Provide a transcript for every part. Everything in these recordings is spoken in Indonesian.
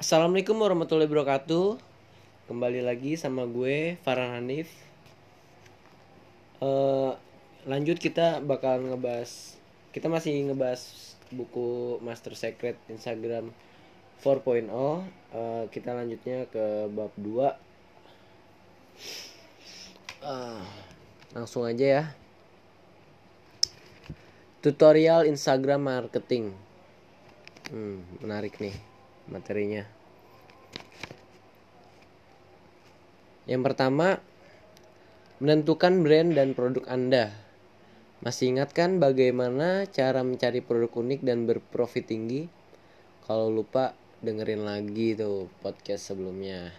Assalamualaikum warahmatullahi wabarakatuh. Kembali lagi sama gue Farhan Hanif. Eh, Lanjut kita bakal ngebahas Kita masih ngebahas buku Master Secret Instagram 4.0 Eh, Kita lanjutnya ke bab 2 Ah, Langsung aja ya. Tutorial Instagram Marketing. Hmm, menarik nih materinya. Yang pertama, menentukan brand dan produk Anda. Masih ingat kan bagaimana cara mencari produk unik dan berprofit tinggi? Kalau lupa, dengerin lagi tuh podcast sebelumnya.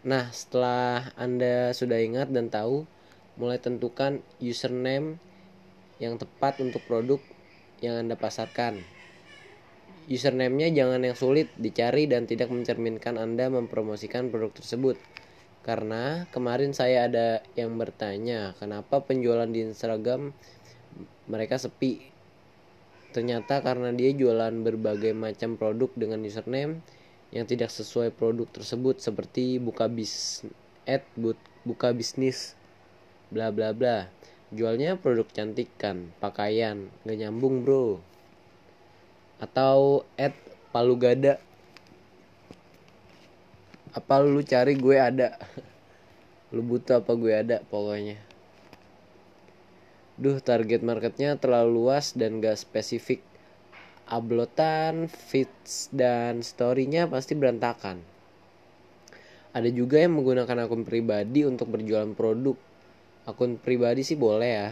Nah, setelah Anda sudah ingat dan tahu, mulai tentukan username yang tepat untuk produk yang Anda pasarkan. Username-nya jangan yang sulit dicari dan tidak mencerminkan Anda mempromosikan produk tersebut. Karena kemarin saya ada yang bertanya, kenapa penjualan di Instagram mereka sepi? Ternyata karena dia jualan berbagai macam produk dengan username yang tidak sesuai produk tersebut seperti buka bis ad buka bisnis bla bla bla jualnya produk cantikan pakaian gak nyambung bro atau at palu gada apa lu cari gue ada? Lu butuh apa gue ada pokoknya. Duh target marketnya terlalu luas dan gak spesifik. Uploadan feeds dan storynya pasti berantakan. Ada juga yang menggunakan akun pribadi untuk berjualan produk. Akun pribadi sih boleh ya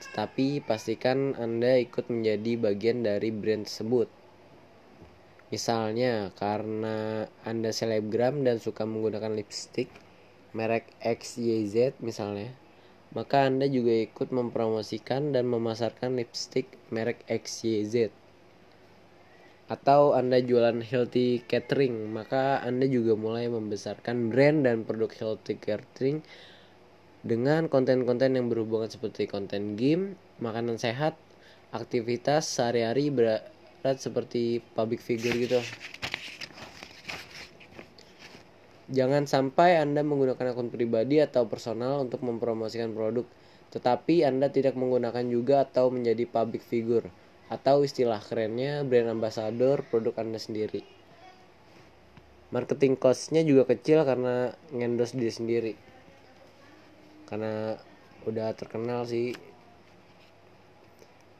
tetapi pastikan Anda ikut menjadi bagian dari brand tersebut. Misalnya, karena Anda selebgram dan suka menggunakan lipstick merek XYZ misalnya, maka Anda juga ikut mempromosikan dan memasarkan lipstick merek XYZ. Atau Anda jualan healthy catering, maka Anda juga mulai membesarkan brand dan produk healthy catering dengan konten-konten yang berhubungan seperti konten game, makanan sehat, aktivitas sehari-hari berat seperti public figure gitu. Jangan sampai Anda menggunakan akun pribadi atau personal untuk mempromosikan produk, tetapi Anda tidak menggunakan juga atau menjadi public figure atau istilah kerennya brand ambassador produk Anda sendiri. Marketing cost-nya juga kecil karena ngendorse diri sendiri karena udah terkenal sih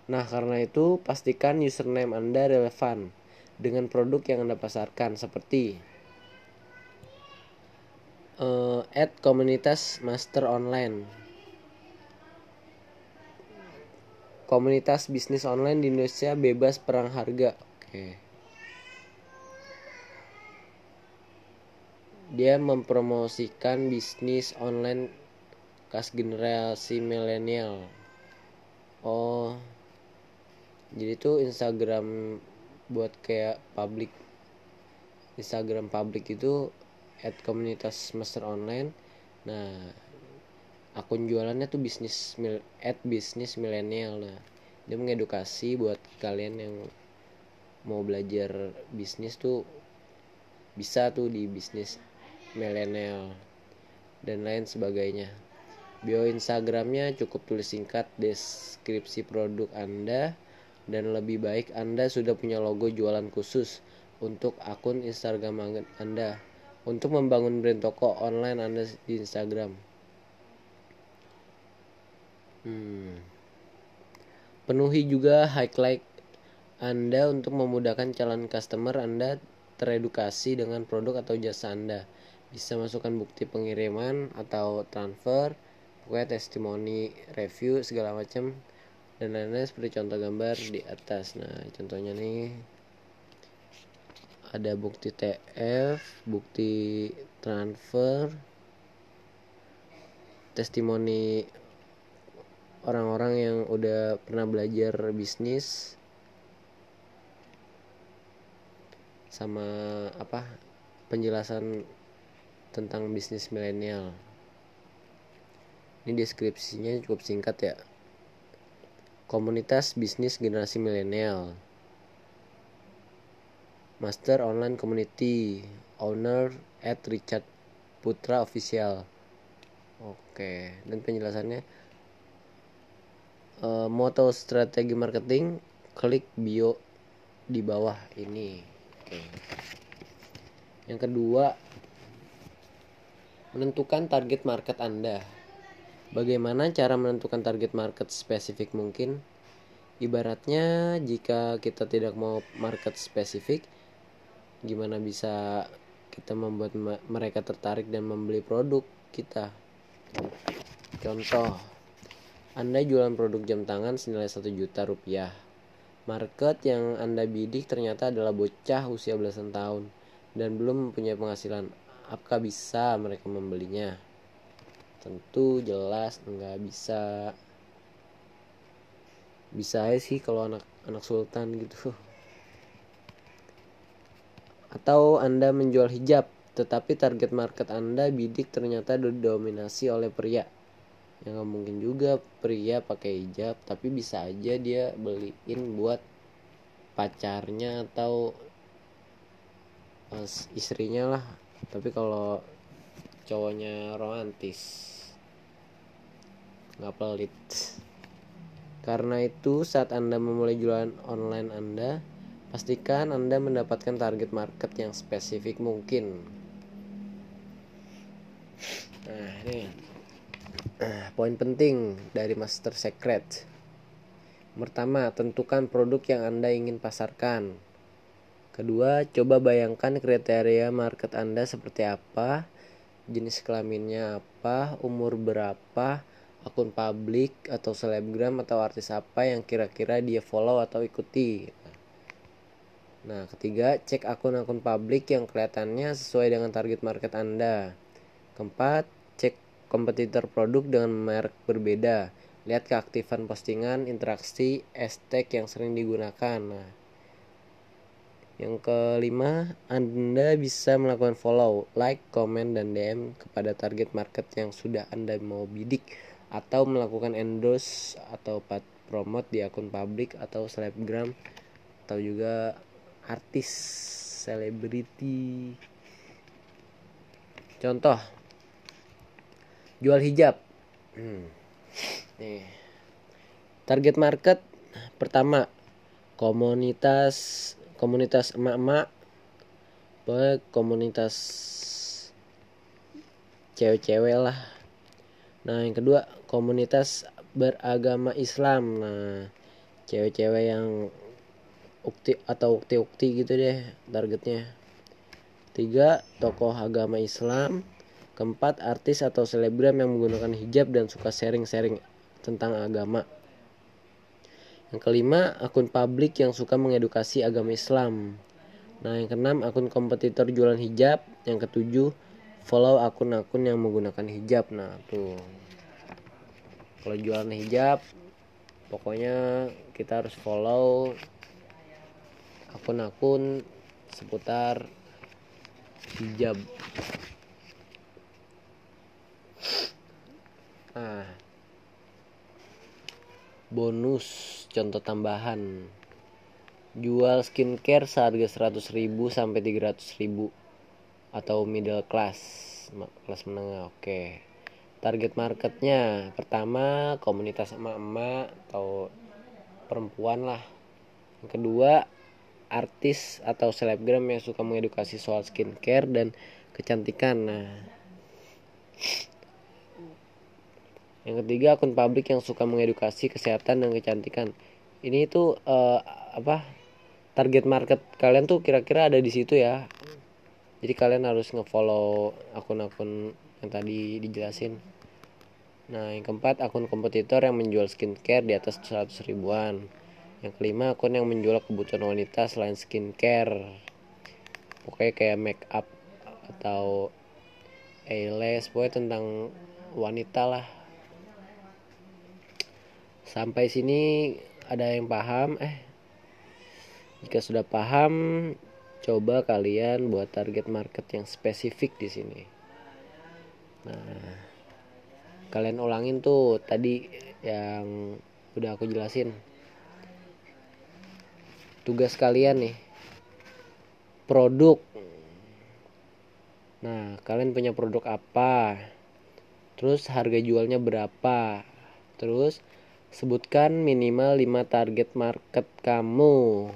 Nah, karena itu pastikan username Anda relevan dengan produk yang Anda pasarkan seperti uh, add komunitas master online. Komunitas bisnis online di Indonesia bebas perang harga. Oke. Dia mempromosikan bisnis online khas generasi milenial. Oh. Jadi tuh Instagram buat kayak public. Instagram public itu at komunitas master online. Nah akun jualannya tuh bisnis at bisnis milenial. Nah dia mengedukasi buat kalian yang mau belajar bisnis tuh bisa tuh di bisnis milenial dan lain sebagainya Bio Instagramnya cukup tulis singkat deskripsi produk Anda dan lebih baik Anda sudah punya logo jualan khusus untuk akun Instagram Anda untuk membangun brand toko online Anda di Instagram. Hmm. Penuhi juga highlight Anda untuk memudahkan calon customer Anda teredukasi dengan produk atau jasa Anda. Bisa masukkan bukti pengiriman atau transfer pokoknya testimoni review segala macam dan lain-lain seperti contoh gambar di atas. Nah contohnya nih. Ada bukti TF bukti transfer testimoni orang-orang yang udah pernah belajar bisnis sama apa penjelasan tentang bisnis milenial ini deskripsinya cukup singkat ya. Komunitas bisnis generasi milenial. Master Online Community. Owner at Richard Putra Official. Oke dan penjelasannya. Uh, Moto strategi marketing klik bio di bawah ini. Oke. Yang kedua menentukan target market Anda Bagaimana cara menentukan target market spesifik mungkin? Ibaratnya jika kita tidak mau market spesifik, gimana bisa kita membuat mereka tertarik dan membeli produk kita? Contoh anda jualan produk jam tangan senilai 1 juta rupiah. Market yang anda bidik ternyata adalah bocah usia belasan tahun dan belum mempunyai penghasilan. Apakah bisa mereka membelinya tentu jelas nggak bisa bisa sih kalau anak anak sultan gitu atau Anda menjual hijab, tetapi target market Anda bidik ternyata didominasi oleh pria. Ya nggak mungkin juga pria pakai hijab, tapi bisa aja dia beliin buat pacarnya atau istrinya lah. Tapi kalau cowoknya romantis nggak pelit. Karena itu saat Anda memulai jualan online Anda, Pastikan Anda mendapatkan target market yang spesifik mungkin. Nah, ini nah, poin penting dari Master Secret. Pertama, tentukan produk yang Anda ingin pasarkan. Kedua, coba bayangkan kriteria market Anda seperti apa, jenis kelaminnya apa, umur berapa, akun publik atau selebgram atau artis apa yang kira-kira dia follow atau ikuti. Nah, ketiga, cek akun-akun publik yang kelihatannya sesuai dengan target market Anda. Keempat, cek kompetitor produk dengan merek berbeda. Lihat keaktifan postingan, interaksi, hashtag yang sering digunakan. Nah, yang kelima, Anda bisa melakukan follow, like, komen, dan DM kepada target market yang sudah Anda mau bidik atau melakukan endorse atau promote di akun publik atau selebgram atau juga artis selebriti. Contoh jual hijab. Hmm. target market pertama komunitas komunitas emak-emak komunitas cewek-cewek lah nah yang kedua komunitas beragama Islam. Nah cewek-cewek yang ukti atau ukti-ukti gitu deh targetnya. Tiga tokoh agama Islam. Keempat artis atau selebgram yang menggunakan hijab dan suka sharing-sharing tentang agama. Yang kelima akun publik yang suka mengedukasi agama Islam. Nah yang keenam akun kompetitor jualan hijab. Yang ketujuh follow akun-akun yang menggunakan hijab nah tuh. Kalau jualan hijab pokoknya kita harus follow akun-akun seputar hijab. Nah bonus contoh tambahan. Jual skincare seharga 100.000 sampai 300.000 atau middle class kelas menengah oke target marketnya pertama komunitas emak-emak atau perempuan lah yang kedua artis atau selebgram yang suka mengedukasi soal skincare dan kecantikan. Nah, yang ketiga akun publik yang suka mengedukasi kesehatan dan kecantikan. Ini tuh uh, apa? Target market kalian tuh kira-kira ada di situ ya. Jadi kalian harus ngefollow akun-akun yang tadi dijelasin. Nah, yang keempat akun kompetitor yang menjual skincare di atas 100 ribuan. Yang kelima, akun yang menjual kebutuhan wanita selain skincare. Pokoknya kayak make up atau eyelash, pokoknya tentang wanita lah. Sampai sini ada yang paham? Eh, jika sudah paham, coba kalian buat target market yang spesifik di sini. Nah, kalian ulangin tuh tadi yang udah aku jelasin. Tugas kalian nih produk. Nah kalian punya produk apa? Terus harga jualnya berapa? Terus sebutkan minimal 5 target market kamu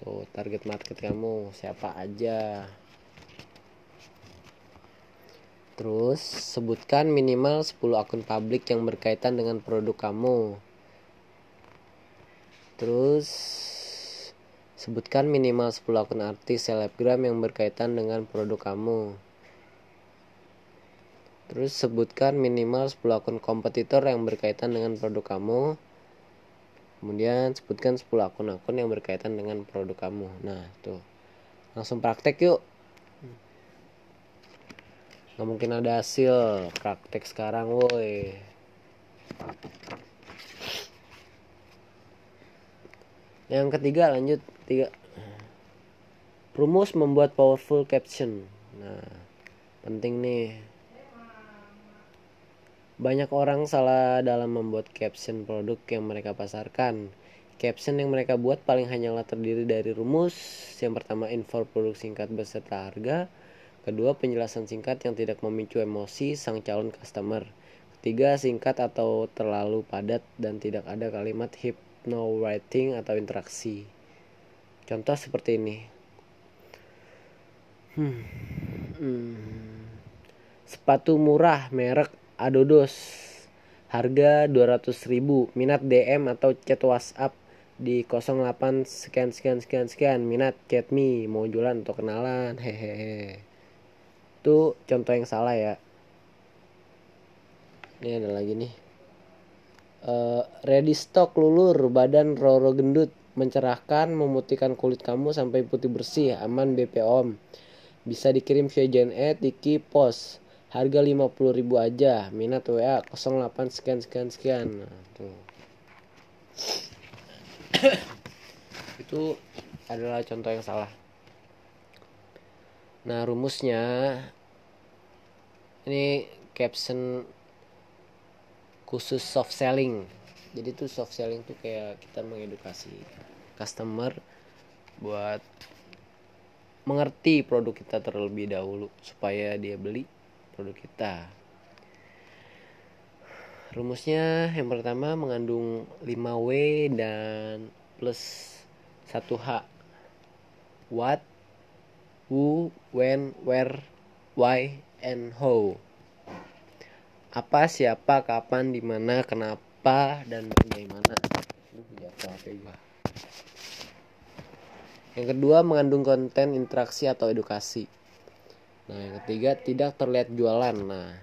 tuh target market kamu siapa aja Terus sebutkan minimal 10 akun publik yang berkaitan dengan produk kamu. Terus sebutkan minimal 10 akun artis selebgram yang berkaitan dengan produk kamu. Terus sebutkan minimal 10 akun kompetitor yang berkaitan dengan produk kamu. Kemudian sebutkan 10 akun-akun yang berkaitan dengan produk kamu. Nah, tuh. Langsung praktek yuk. Nggak mungkin ada hasil. Praktek sekarang woi. Yang ketiga lanjut. Tiga. Rumus membuat powerful caption. Nah penting nih banyak orang salah dalam membuat caption produk yang mereka pasarkan caption yang mereka buat paling hanyalah terdiri dari rumus yang pertama info produk singkat beserta harga Kedua, penjelasan singkat yang tidak memicu emosi sang calon customer. Ketiga, singkat atau terlalu padat dan tidak ada kalimat writing atau interaksi. Contoh seperti ini. Hmm. Hmm. Sepatu murah merek Adodos. Harga 200.000. Minat DM atau chat WhatsApp di 08 sekian sekian sekian sekian. Minat chat me mau jualan atau kenalan hehehe. Itu contoh yang salah ya. Ini ada lagi nih. Uh, ready stock lulur badan roro gendut. Mencerahkan memutihkan kulit kamu sampai putih bersih aman BPOM bisa dikirim via JNE Tiki Pos harga 50.000 aja minat WA 08 sekian sekian sekian nah, tuh. itu adalah contoh yang salah Nah, rumusnya ini caption khusus soft selling. Jadi tuh soft selling tuh kayak kita mengedukasi customer buat mengerti produk kita terlebih dahulu supaya dia beli produk kita. Rumusnya yang pertama mengandung 5W dan plus 1H. What who, when, where, why, and how. Apa, siapa, kapan, di mana, kenapa, dan bagaimana. Yang kedua, mengandung konten interaksi atau edukasi. Nah, yang ketiga, tidak terlihat jualan. Nah,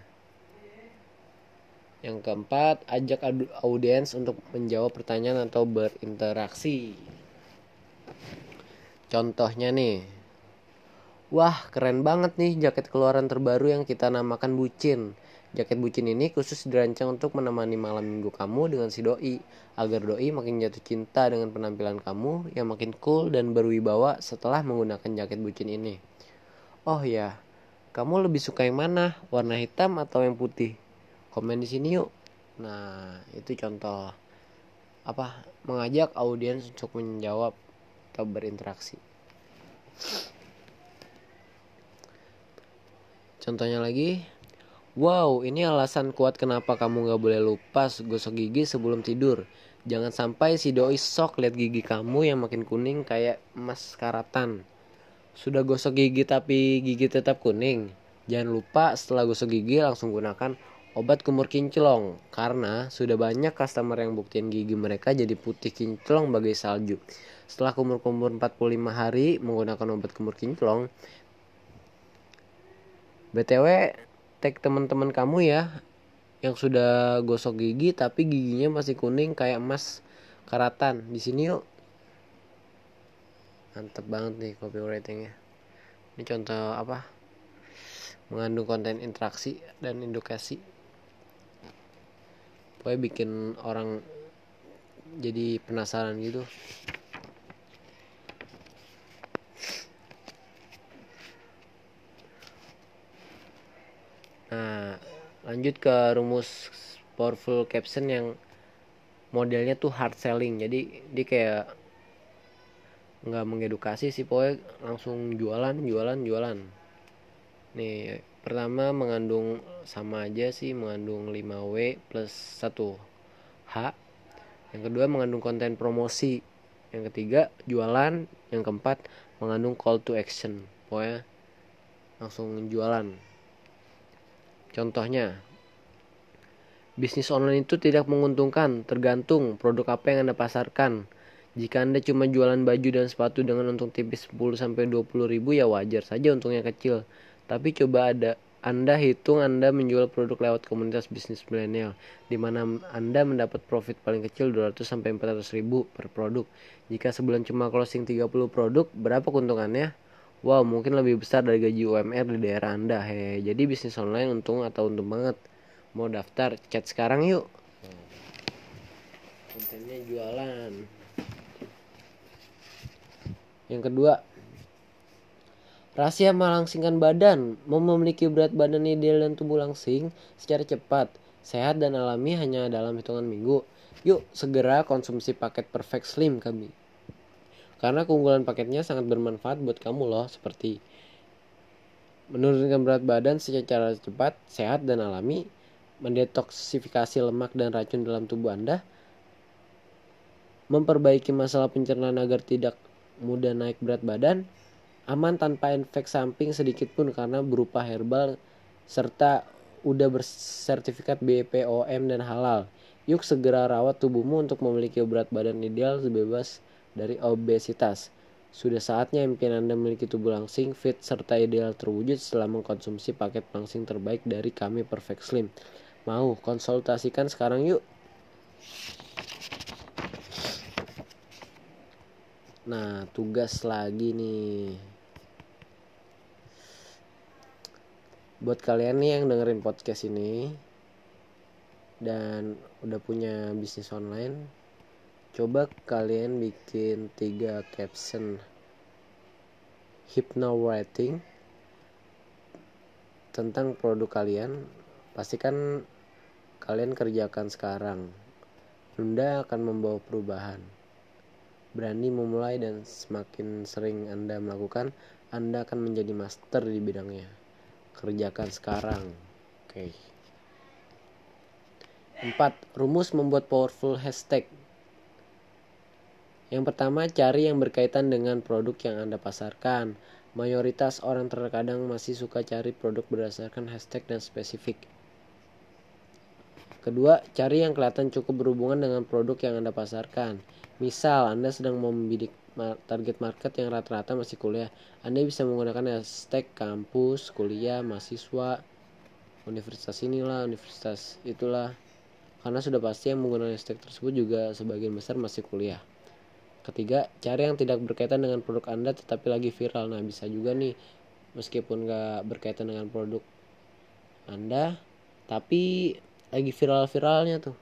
yang keempat, ajak audiens untuk menjawab pertanyaan atau berinteraksi. Contohnya nih, Wah, keren banget nih jaket keluaran terbaru yang kita namakan Bucin. Jaket bucin ini khusus dirancang untuk menemani malam minggu kamu dengan si doi, agar doi makin jatuh cinta dengan penampilan kamu yang makin cool dan berwibawa setelah menggunakan jaket bucin ini. Oh ya, kamu lebih suka yang mana? Warna hitam atau yang putih? Komen di sini yuk. Nah, itu contoh apa? Mengajak audiens untuk menjawab atau berinteraksi. Contohnya lagi, wow ini alasan kuat kenapa kamu gak boleh lupa gosok gigi sebelum tidur. Jangan sampai si doi sok lihat gigi kamu yang makin kuning kayak emas karatan. Sudah gosok gigi tapi gigi tetap kuning. Jangan lupa setelah gosok gigi langsung gunakan obat kumur kinclong karena sudah banyak customer yang buktiin gigi mereka jadi putih kinclong bagai salju. Setelah kumur-kumur 45 hari menggunakan obat kumur kinclong, btw tag teman-teman kamu ya yang sudah gosok gigi tapi giginya masih kuning kayak emas karatan di sini yuk mantep banget nih copywritingnya ini contoh apa? Mengandung konten interaksi dan edukasi. Pokoknya bikin orang jadi penasaran gitu. Nah, lanjut ke rumus powerful caption yang modelnya tuh hard selling. Jadi dia kayak nggak mengedukasi sih pokoknya langsung jualan jualan jualan. Nih pertama mengandung sama aja sih mengandung 5W plus 1H yang kedua mengandung konten promosi. Yang ketiga jualan yang keempat mengandung call to action. Pokoknya langsung jualan. Contohnya bisnis online itu tidak menguntungkan tergantung produk apa yang anda pasarkan jika anda cuma jualan baju dan sepatu dengan untung tipis 10-20 ribu ya wajar saja untungnya kecil tapi coba ada anda hitung Anda menjual produk lewat komunitas bisnis milenial, di mana Anda mendapat profit paling kecil 200 sampai 400 ribu per produk. Jika sebulan cuma closing 30 produk, berapa keuntungannya? Wow, mungkin lebih besar dari gaji UMR di daerah Anda. He, jadi bisnis online untung atau untung banget. Mau daftar, chat sekarang yuk. Kontennya jualan. Yang kedua, Rahasia melangsingkan badan, mau memiliki berat badan ideal dan tubuh langsing secara cepat, sehat dan alami hanya dalam hitungan minggu. Yuk segera konsumsi paket Perfect Slim kami. Karena keunggulan paketnya sangat bermanfaat buat kamu loh, seperti menurunkan berat badan secara cepat, sehat dan alami, mendetoksifikasi lemak dan racun dalam tubuh Anda, memperbaiki masalah pencernaan agar tidak mudah naik berat badan, aman tanpa efek samping sedikit pun karena berupa herbal serta udah bersertifikat BPOM dan halal. Yuk segera rawat tubuhmu untuk memiliki berat badan ideal bebas dari obesitas. Sudah saatnya impian Anda memiliki tubuh langsing, fit, serta ideal terwujud setelah mengkonsumsi paket langsing terbaik dari kami Perfect Slim. Mau konsultasikan sekarang yuk. Nah, tugas lagi nih. buat kalian nih yang dengerin podcast ini dan udah punya bisnis online coba kalian bikin tiga caption hypno writing tentang produk kalian. Pastikan kalian kerjakan sekarang. Nunda akan membawa perubahan berani memulai dan semakin sering Anda melakukan Anda akan menjadi master di bidangnya kerjakan sekarang oke okay. 4. Rumus membuat powerful hashtag Yang pertama, cari yang berkaitan dengan produk yang Anda pasarkan. Mayoritas orang terkadang masih suka cari produk berdasarkan hashtag dan spesifik. Kedua, cari yang kelihatan cukup berhubungan dengan produk yang Anda pasarkan. Misal, Anda sedang membidik target market yang rata-rata masih kuliah. Anda bisa menggunakan hashtag kampus, kuliah, mahasiswa, universitas inilah, universitas itulah. Karena sudah pasti yang menggunakan hashtag tersebut juga sebagian besar masih kuliah. Ketiga, cari yang tidak berkaitan dengan produk Anda tetapi lagi viral. Nah, bisa juga nih meskipun gak berkaitan dengan produk Anda, tapi lagi viral-viralnya tuh.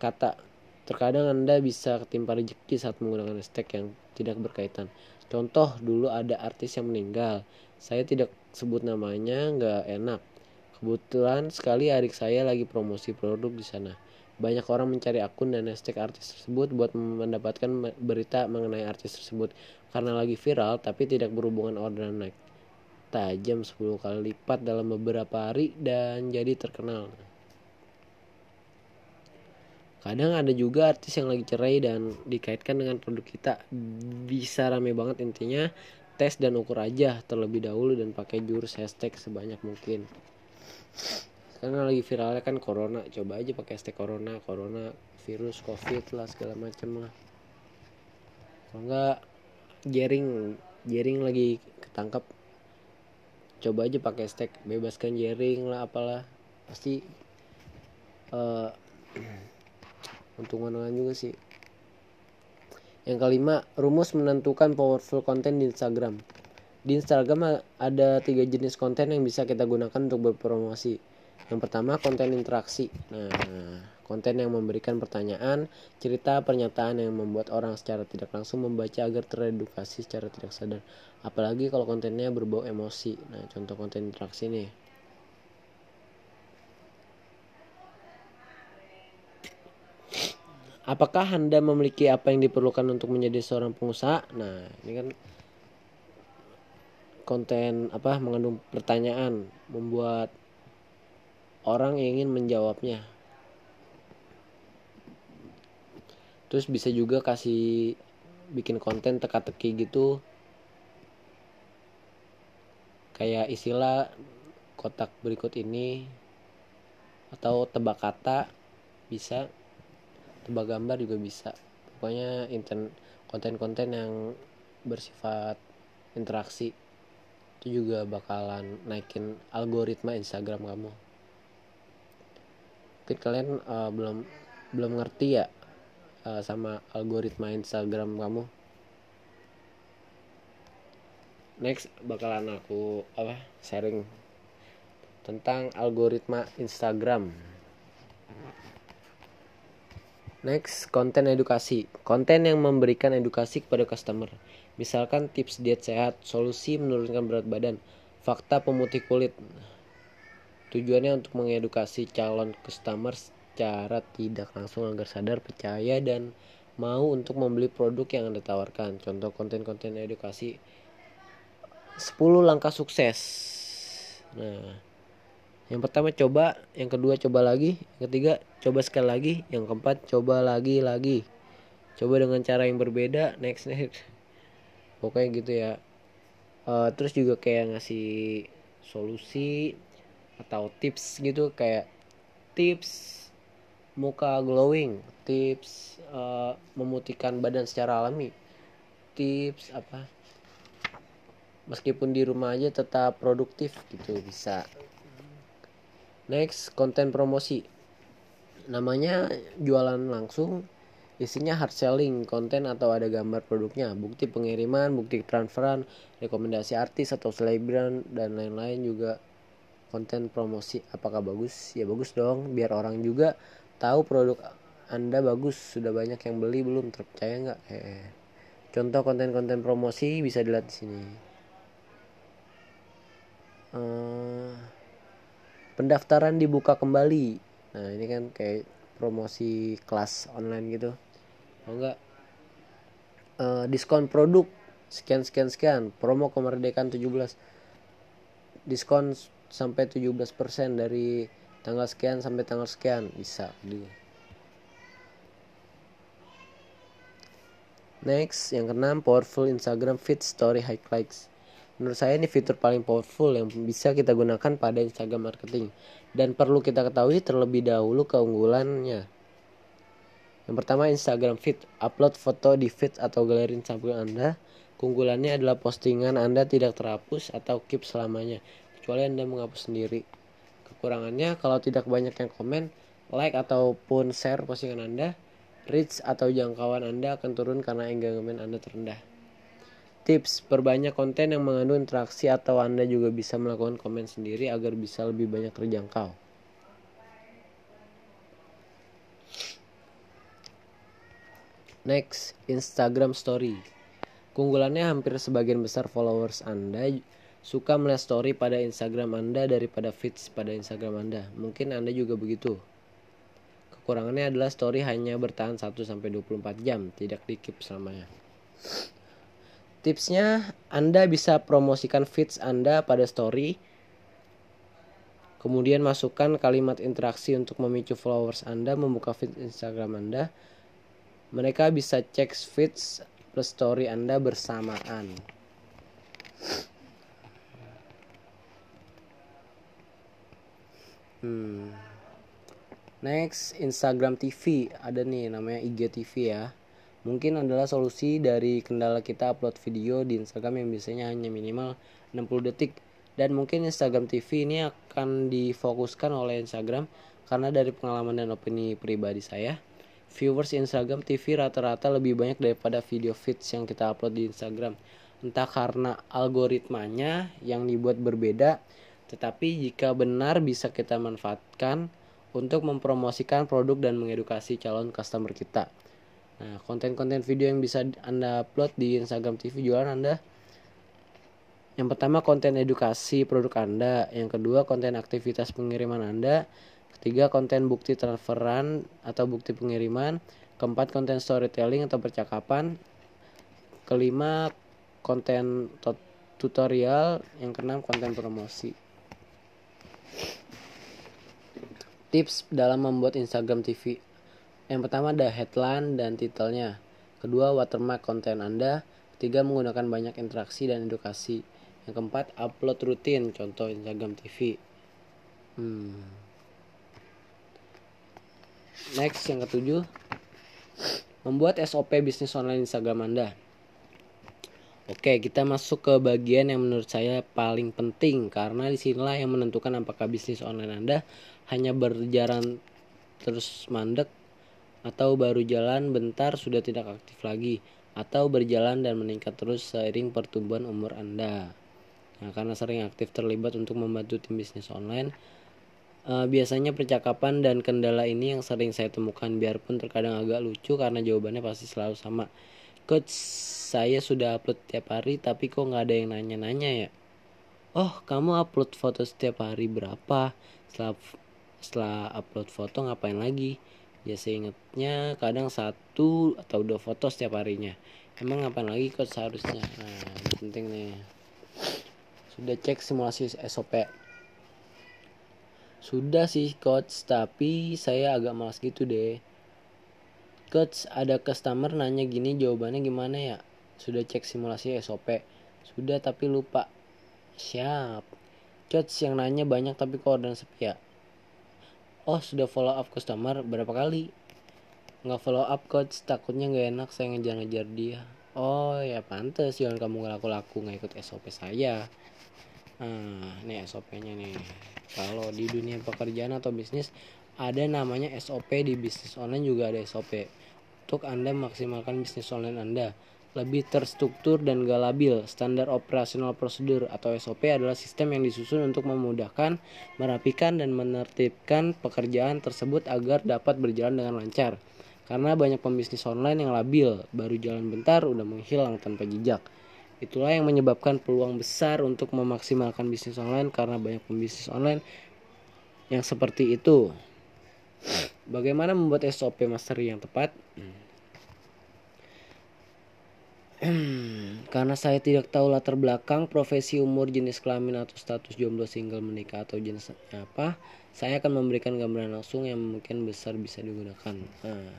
Kata Terkadang Anda bisa ketimpa rezeki saat menggunakan hashtag yang tidak berkaitan. Contoh, dulu ada artis yang meninggal. Saya tidak sebut namanya, nggak enak. Kebetulan sekali adik saya lagi promosi produk di sana. Banyak orang mencari akun dan hashtag artis tersebut buat mendapatkan berita mengenai artis tersebut. Karena lagi viral tapi tidak berhubungan orderan naik tajam 10 kali lipat dalam beberapa hari dan jadi terkenal. Kadang ada juga artis yang lagi cerai dan dikaitkan dengan produk kita. Bisa rame banget intinya tes dan ukur aja terlebih dahulu dan pakai jurus hashtag sebanyak mungkin. Karena lagi viralnya kan corona, coba aja pakai hashtag corona, corona, virus, covid lah segala macam lah. Kalau enggak jaring, jaring lagi ketangkap, coba aja pakai hashtag bebaskan jaring lah apalah pasti uh, untung-untungan juga sih yang kelima rumus menentukan powerful content di Instagram di Instagram ada tiga jenis konten yang bisa kita gunakan untuk berpromosi yang pertama konten interaksi nah konten yang memberikan pertanyaan, cerita, pernyataan yang membuat orang secara tidak langsung membaca agar teredukasi secara tidak sadar. Apalagi kalau kontennya berbau emosi. Nah, contoh konten interaksi nih. Apakah anda memiliki apa yang diperlukan untuk menjadi seorang pengusaha? Nah ini kan konten apa mengandung pertanyaan membuat orang yang ingin menjawabnya. Terus bisa juga kasih bikin konten teka-teki gitu. Kayak istilah kotak berikut ini atau tebak kata bisa tebak gambar juga bisa. Pokoknya konten-konten yang bersifat interaksi itu juga bakalan naikin algoritma Instagram kamu. Mungkin kalian uh, belum belum ngerti ya uh, sama algoritma Instagram kamu? Next bakalan aku apa sharing tentang algoritma Instagram next konten edukasi konten yang memberikan edukasi kepada customer misalkan tips diet sehat solusi menurunkan berat badan fakta pemutih kulit tujuannya untuk mengedukasi calon customer secara tidak langsung agar sadar, percaya, dan mau untuk membeli produk yang Anda tawarkan. Contoh konten-konten edukasi 10 langkah sukses. Nah, yang pertama coba, yang kedua coba lagi, yang ketiga coba sekali lagi, yang keempat coba lagi lagi. Coba dengan cara yang berbeda, next next. Pokoknya gitu ya. Uh, terus juga kayak ngasih solusi atau tips gitu kayak tips muka glowing tips uh, memutihkan badan secara alami tips apa meskipun di rumah aja tetap produktif gitu bisa next konten promosi. Namanya jualan langsung isinya hard selling konten atau ada gambar produknya. Bukti pengiriman bukti transferan rekomendasi artis atau selebgram dan lain-lain juga. Konten promosi apakah bagus? Ya bagus dong biar orang juga tahu produk anda bagus. Sudah banyak yang beli belum? Terpercaya nggak? Eh, contoh konten-konten promosi bisa dilihat di sini. Uh, pendaftaran dibuka kembali. Nah ini kan kayak promosi kelas online gitu. Oh enggak uh, diskon produk. Sekian sekian sekian. Promo kemerdekaan 17 diskon sampai 17% dari tanggal sekian sampai tanggal sekian. Bisa beli. Next yang keenam powerful Instagram feed story highlights menurut saya ini fitur paling powerful yang bisa kita gunakan pada Instagram marketing. Dan perlu kita ketahui terlebih dahulu keunggulannya. Yang pertama Instagram feed. Upload foto di feed atau galeri Instagram Anda. Keunggulannya adalah postingan Anda tidak terhapus atau keep selamanya. Kecuali Anda menghapus sendiri. Kekurangannya kalau tidak banyak yang komen, like ataupun share postingan Anda, reach atau jangkauan Anda akan turun karena engagement Anda terendah. Tips, perbanyak konten yang mengandung interaksi atau Anda juga bisa melakukan komen sendiri agar bisa lebih banyak terjangkau. Next, Instagram Story. Keunggulannya hampir sebagian besar followers Anda suka melihat story pada Instagram Anda daripada feeds pada Instagram Anda. Mungkin Anda juga begitu. Kekurangannya adalah story hanya bertahan 1 sampai 24 jam, tidak di-keep selamanya. Tipsnya, Anda bisa promosikan feeds Anda pada story. Kemudian masukkan kalimat interaksi untuk memicu followers Anda membuka feed Instagram Anda. Mereka bisa cek feeds plus story Anda bersamaan. Hmm. Next, Instagram TV. Ada nih namanya IGTV ya. Mungkin adalah solusi dari kendala kita upload video di Instagram yang biasanya hanya minimal 60 detik. Dan mungkin Instagram TV ini akan difokuskan oleh Instagram karena dari pengalaman dan opini pribadi saya, viewers Instagram TV rata-rata lebih banyak daripada video feeds yang kita upload di Instagram. Entah karena algoritmanya yang dibuat berbeda tetapi jika benar bisa kita manfaatkan untuk mempromosikan produk dan mengedukasi calon customer kita. Nah, konten-konten video yang bisa Anda upload di Instagram TV jualan Anda. Yang pertama konten edukasi produk Anda, yang kedua konten aktivitas pengiriman Anda, ketiga konten bukti transferan atau bukti pengiriman, keempat konten storytelling atau percakapan. Kelima konten tutorial. Yang keenam konten promosi. Tips dalam membuat Instagram TV yang pertama ada headline dan titelnya kedua watermark konten Anda ketiga menggunakan banyak interaksi dan edukasi yang keempat upload rutin contoh Instagram TV hmm. next yang ketujuh Membuat SOP bisnis online Instagram Anda. Oke, kita masuk ke bagian yang menurut saya paling penting karena di sinilah yang menentukan apakah bisnis online Anda hanya berjalan terus mandek atau baru jalan bentar sudah tidak aktif lagi atau berjalan dan meningkat terus seiring pertumbuhan umur Anda. Nah, karena sering aktif terlibat untuk membantu tim bisnis online, Uh, biasanya percakapan dan kendala ini yang sering saya temukan biarpun terkadang agak lucu karena jawabannya pasti selalu sama. Coach, saya sudah upload tiap hari tapi kok nggak ada yang nanya-nanya ya? Oh, kamu upload foto setiap hari berapa? Setelah setelah upload foto ngapain lagi? Ya saya ingatnya kadang satu atau dua foto setiap harinya. Emang ngapain lagi coach seharusnya? Nah, ini penting nih. Sudah cek simulasi SOP sudah sih coach, tapi saya agak malas gitu deh. Coach, ada customer nanya gini jawabannya gimana ya? Sudah cek simulasi SOP. Sudah tapi lupa. Siap. Coach yang nanya banyak tapi kok orderan sepi ya? Oh, sudah follow up customer berapa kali? Nggak follow up coach, takutnya nggak enak saya ngejar-ngejar dia. Oh ya pantas jangan kamu ngelaku-laku nggak ikut SOP saya. Nah, ini SOP-nya nih. Kalau di dunia pekerjaan atau bisnis ada namanya SOP di bisnis online juga ada SOP. Untuk Anda maksimalkan bisnis online Anda lebih terstruktur dan gak labil. Standar operasional prosedur atau SOP adalah sistem yang disusun untuk memudahkan, merapikan, dan menertibkan pekerjaan tersebut agar dapat berjalan dengan lancar. Karena banyak pembisnis online yang labil, baru jalan bentar udah menghilang tanpa jejak. Itulah yang menyebabkan peluang besar untuk memaksimalkan bisnis online karena banyak pembisnis online yang seperti itu. Bagaimana membuat SOP mastery yang tepat? karena saya tidak tahu latar belakang, profesi, umur, jenis kelamin atau status jomblo single menikah atau jenisnya apa, saya akan memberikan gambaran langsung yang mungkin besar bisa digunakan. Nah,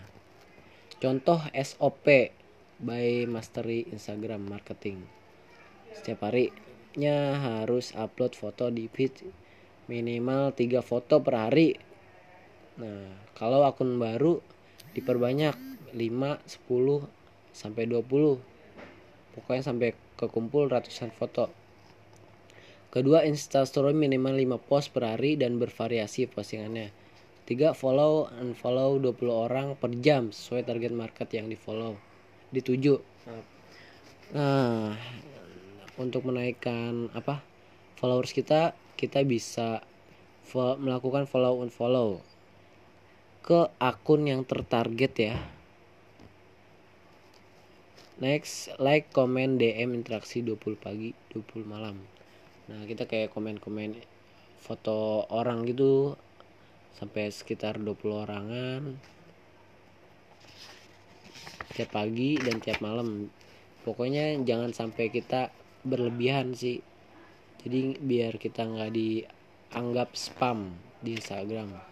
contoh SOP by Mastery Instagram Marketing. Setiap harinya harus upload foto di feed minimal 3 foto per hari. Nah, kalau akun baru diperbanyak 5, 10 sampai 20. Pokoknya sampai kekumpul ratusan foto. Kedua, instastory minimal 5 post per hari dan bervariasi postingannya. Tiga, follow and follow 20 orang per jam sesuai target market yang di follow dituju nah untuk menaikkan apa followers kita kita bisa melakukan follow and follow ke akun yang tertarget ya next like comment DM interaksi 20 pagi 20 malam. Nah kita kayak komen-komen foto orang gitu sampai sekitar 20 orangan. Tiap pagi dan tiap malam. Pokoknya jangan sampai kita berlebihan sih. Jadi biar kita nggak dianggap spam di Instagram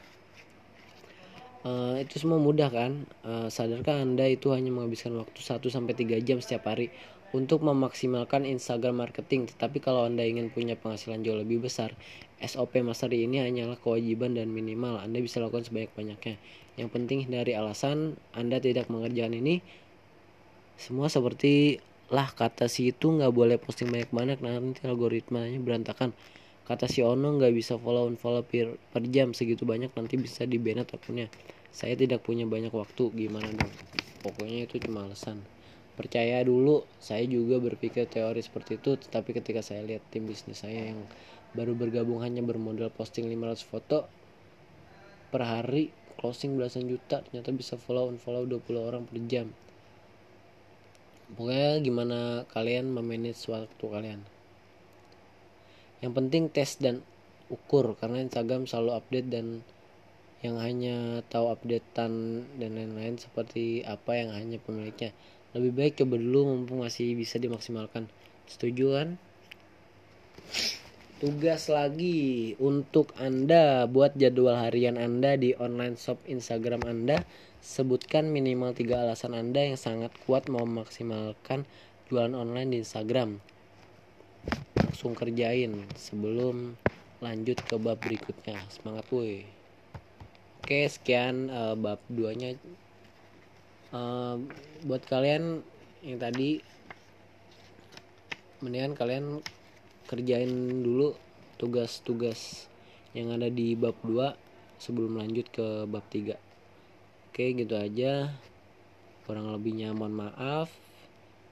uh, itu semua mudah kan? Uh, sadarkah anda itu hanya menghabiskan waktu 1 sampai 3 jam setiap hari untuk memaksimalkan Instagram marketing? Tetapi kalau anda ingin punya penghasilan jauh lebih besar SOP Mastery ini hanyalah kewajiban dan minimal Anda bisa lakukan sebanyak-banyaknya. Yang penting dari alasan Anda tidak mengerjakan ini semua seperti lah kata si itu nggak boleh posting banyak-banyak nanti algoritmanya berantakan kata si Ono nggak bisa follow and follow per, per jam segitu banyak nanti bisa di banned akunnya saya tidak punya banyak waktu gimana dong? Pokoknya itu cuma alasan. Percaya dulu saya juga berpikir teori seperti itu tetapi ketika saya lihat tim bisnis saya yang baru bergabung hanya bermodal posting 500 foto per hari closing belasan juta ternyata bisa follow and follow 20 orang per jam. Pokoknya gimana kalian memanage waktu kalian yang penting tes dan ukur karena Instagram selalu update dan yang hanya tahu updatean dan lain-lain seperti apa yang hanya pemiliknya. Lebih baik coba dulu mumpung masih bisa dimaksimalkan. Setuju kan? Tugas lagi untuk Anda buat jadwal harian Anda di online shop Instagram Anda. Sebutkan minimal tiga alasan Anda yang sangat kuat mau memaksimalkan jualan online di Instagram. Langsung kerjain sebelum lanjut ke bab berikutnya. Semangat woi. Oke, sekian uh, bab 2-nya. Uh, buat kalian yang tadi mendingan kalian kerjain dulu tugas-tugas yang ada di bab 2 sebelum lanjut ke bab 3 oke gitu aja kurang lebihnya mohon maaf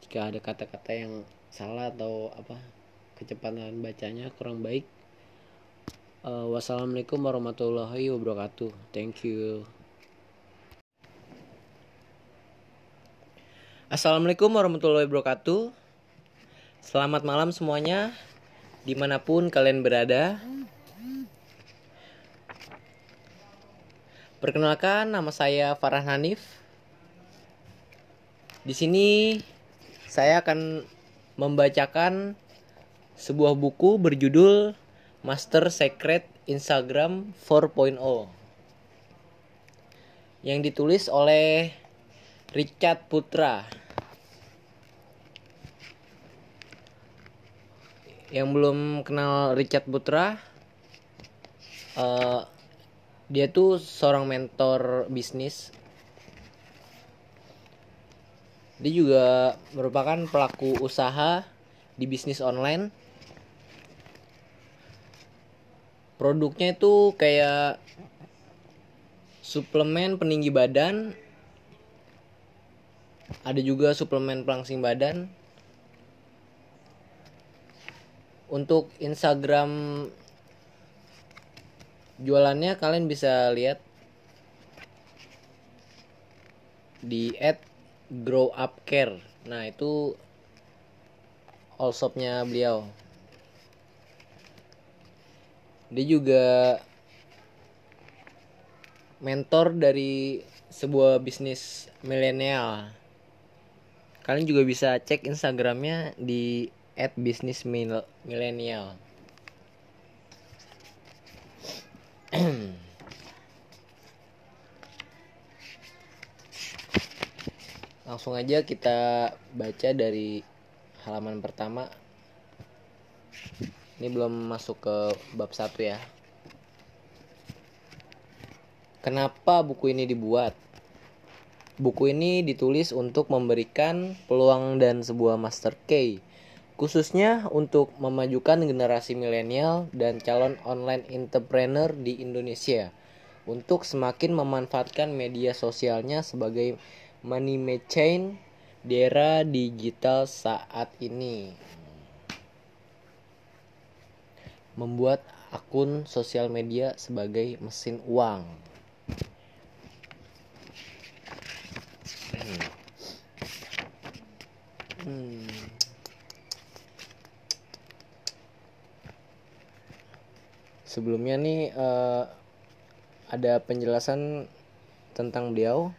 jika ada kata-kata yang salah atau apa kecepatan bacanya kurang baik uh, wassalamualaikum warahmatullahi wabarakatuh thank you Assalamualaikum warahmatullahi wabarakatuh Selamat malam semuanya di mana pun kalian berada. Perkenalkan, nama saya Farah Hanif. Di sini saya akan membacakan sebuah buku berjudul Master Secret Instagram 4.0 yang ditulis oleh Richard Putra. yang belum kenal Richard Putra uh, dia tuh seorang mentor bisnis dia juga merupakan pelaku usaha di bisnis online produknya itu kayak suplemen peninggi badan. Ada juga suplemen pelangsing badan. Untuk Instagram jualannya kalian bisa lihat di at grow up care nah itu all shopnya beliau dia juga mentor dari sebuah bisnis milenial. Kalian juga bisa cek instagramnya di millennial langsung aja kita baca dari halaman pertama ini belum masuk ke bab satu ya kenapa buku ini dibuat buku ini ditulis untuk memberikan peluang dan sebuah master key khususnya untuk memajukan generasi milenial dan calon online entrepreneur di Indonesia untuk semakin memanfaatkan media sosialnya sebagai money machine di era digital saat ini. Membuat akun sosial media sebagai mesin uang. Hmm. hmm. sebelumnya nih uh, ada penjelasan tentang beliau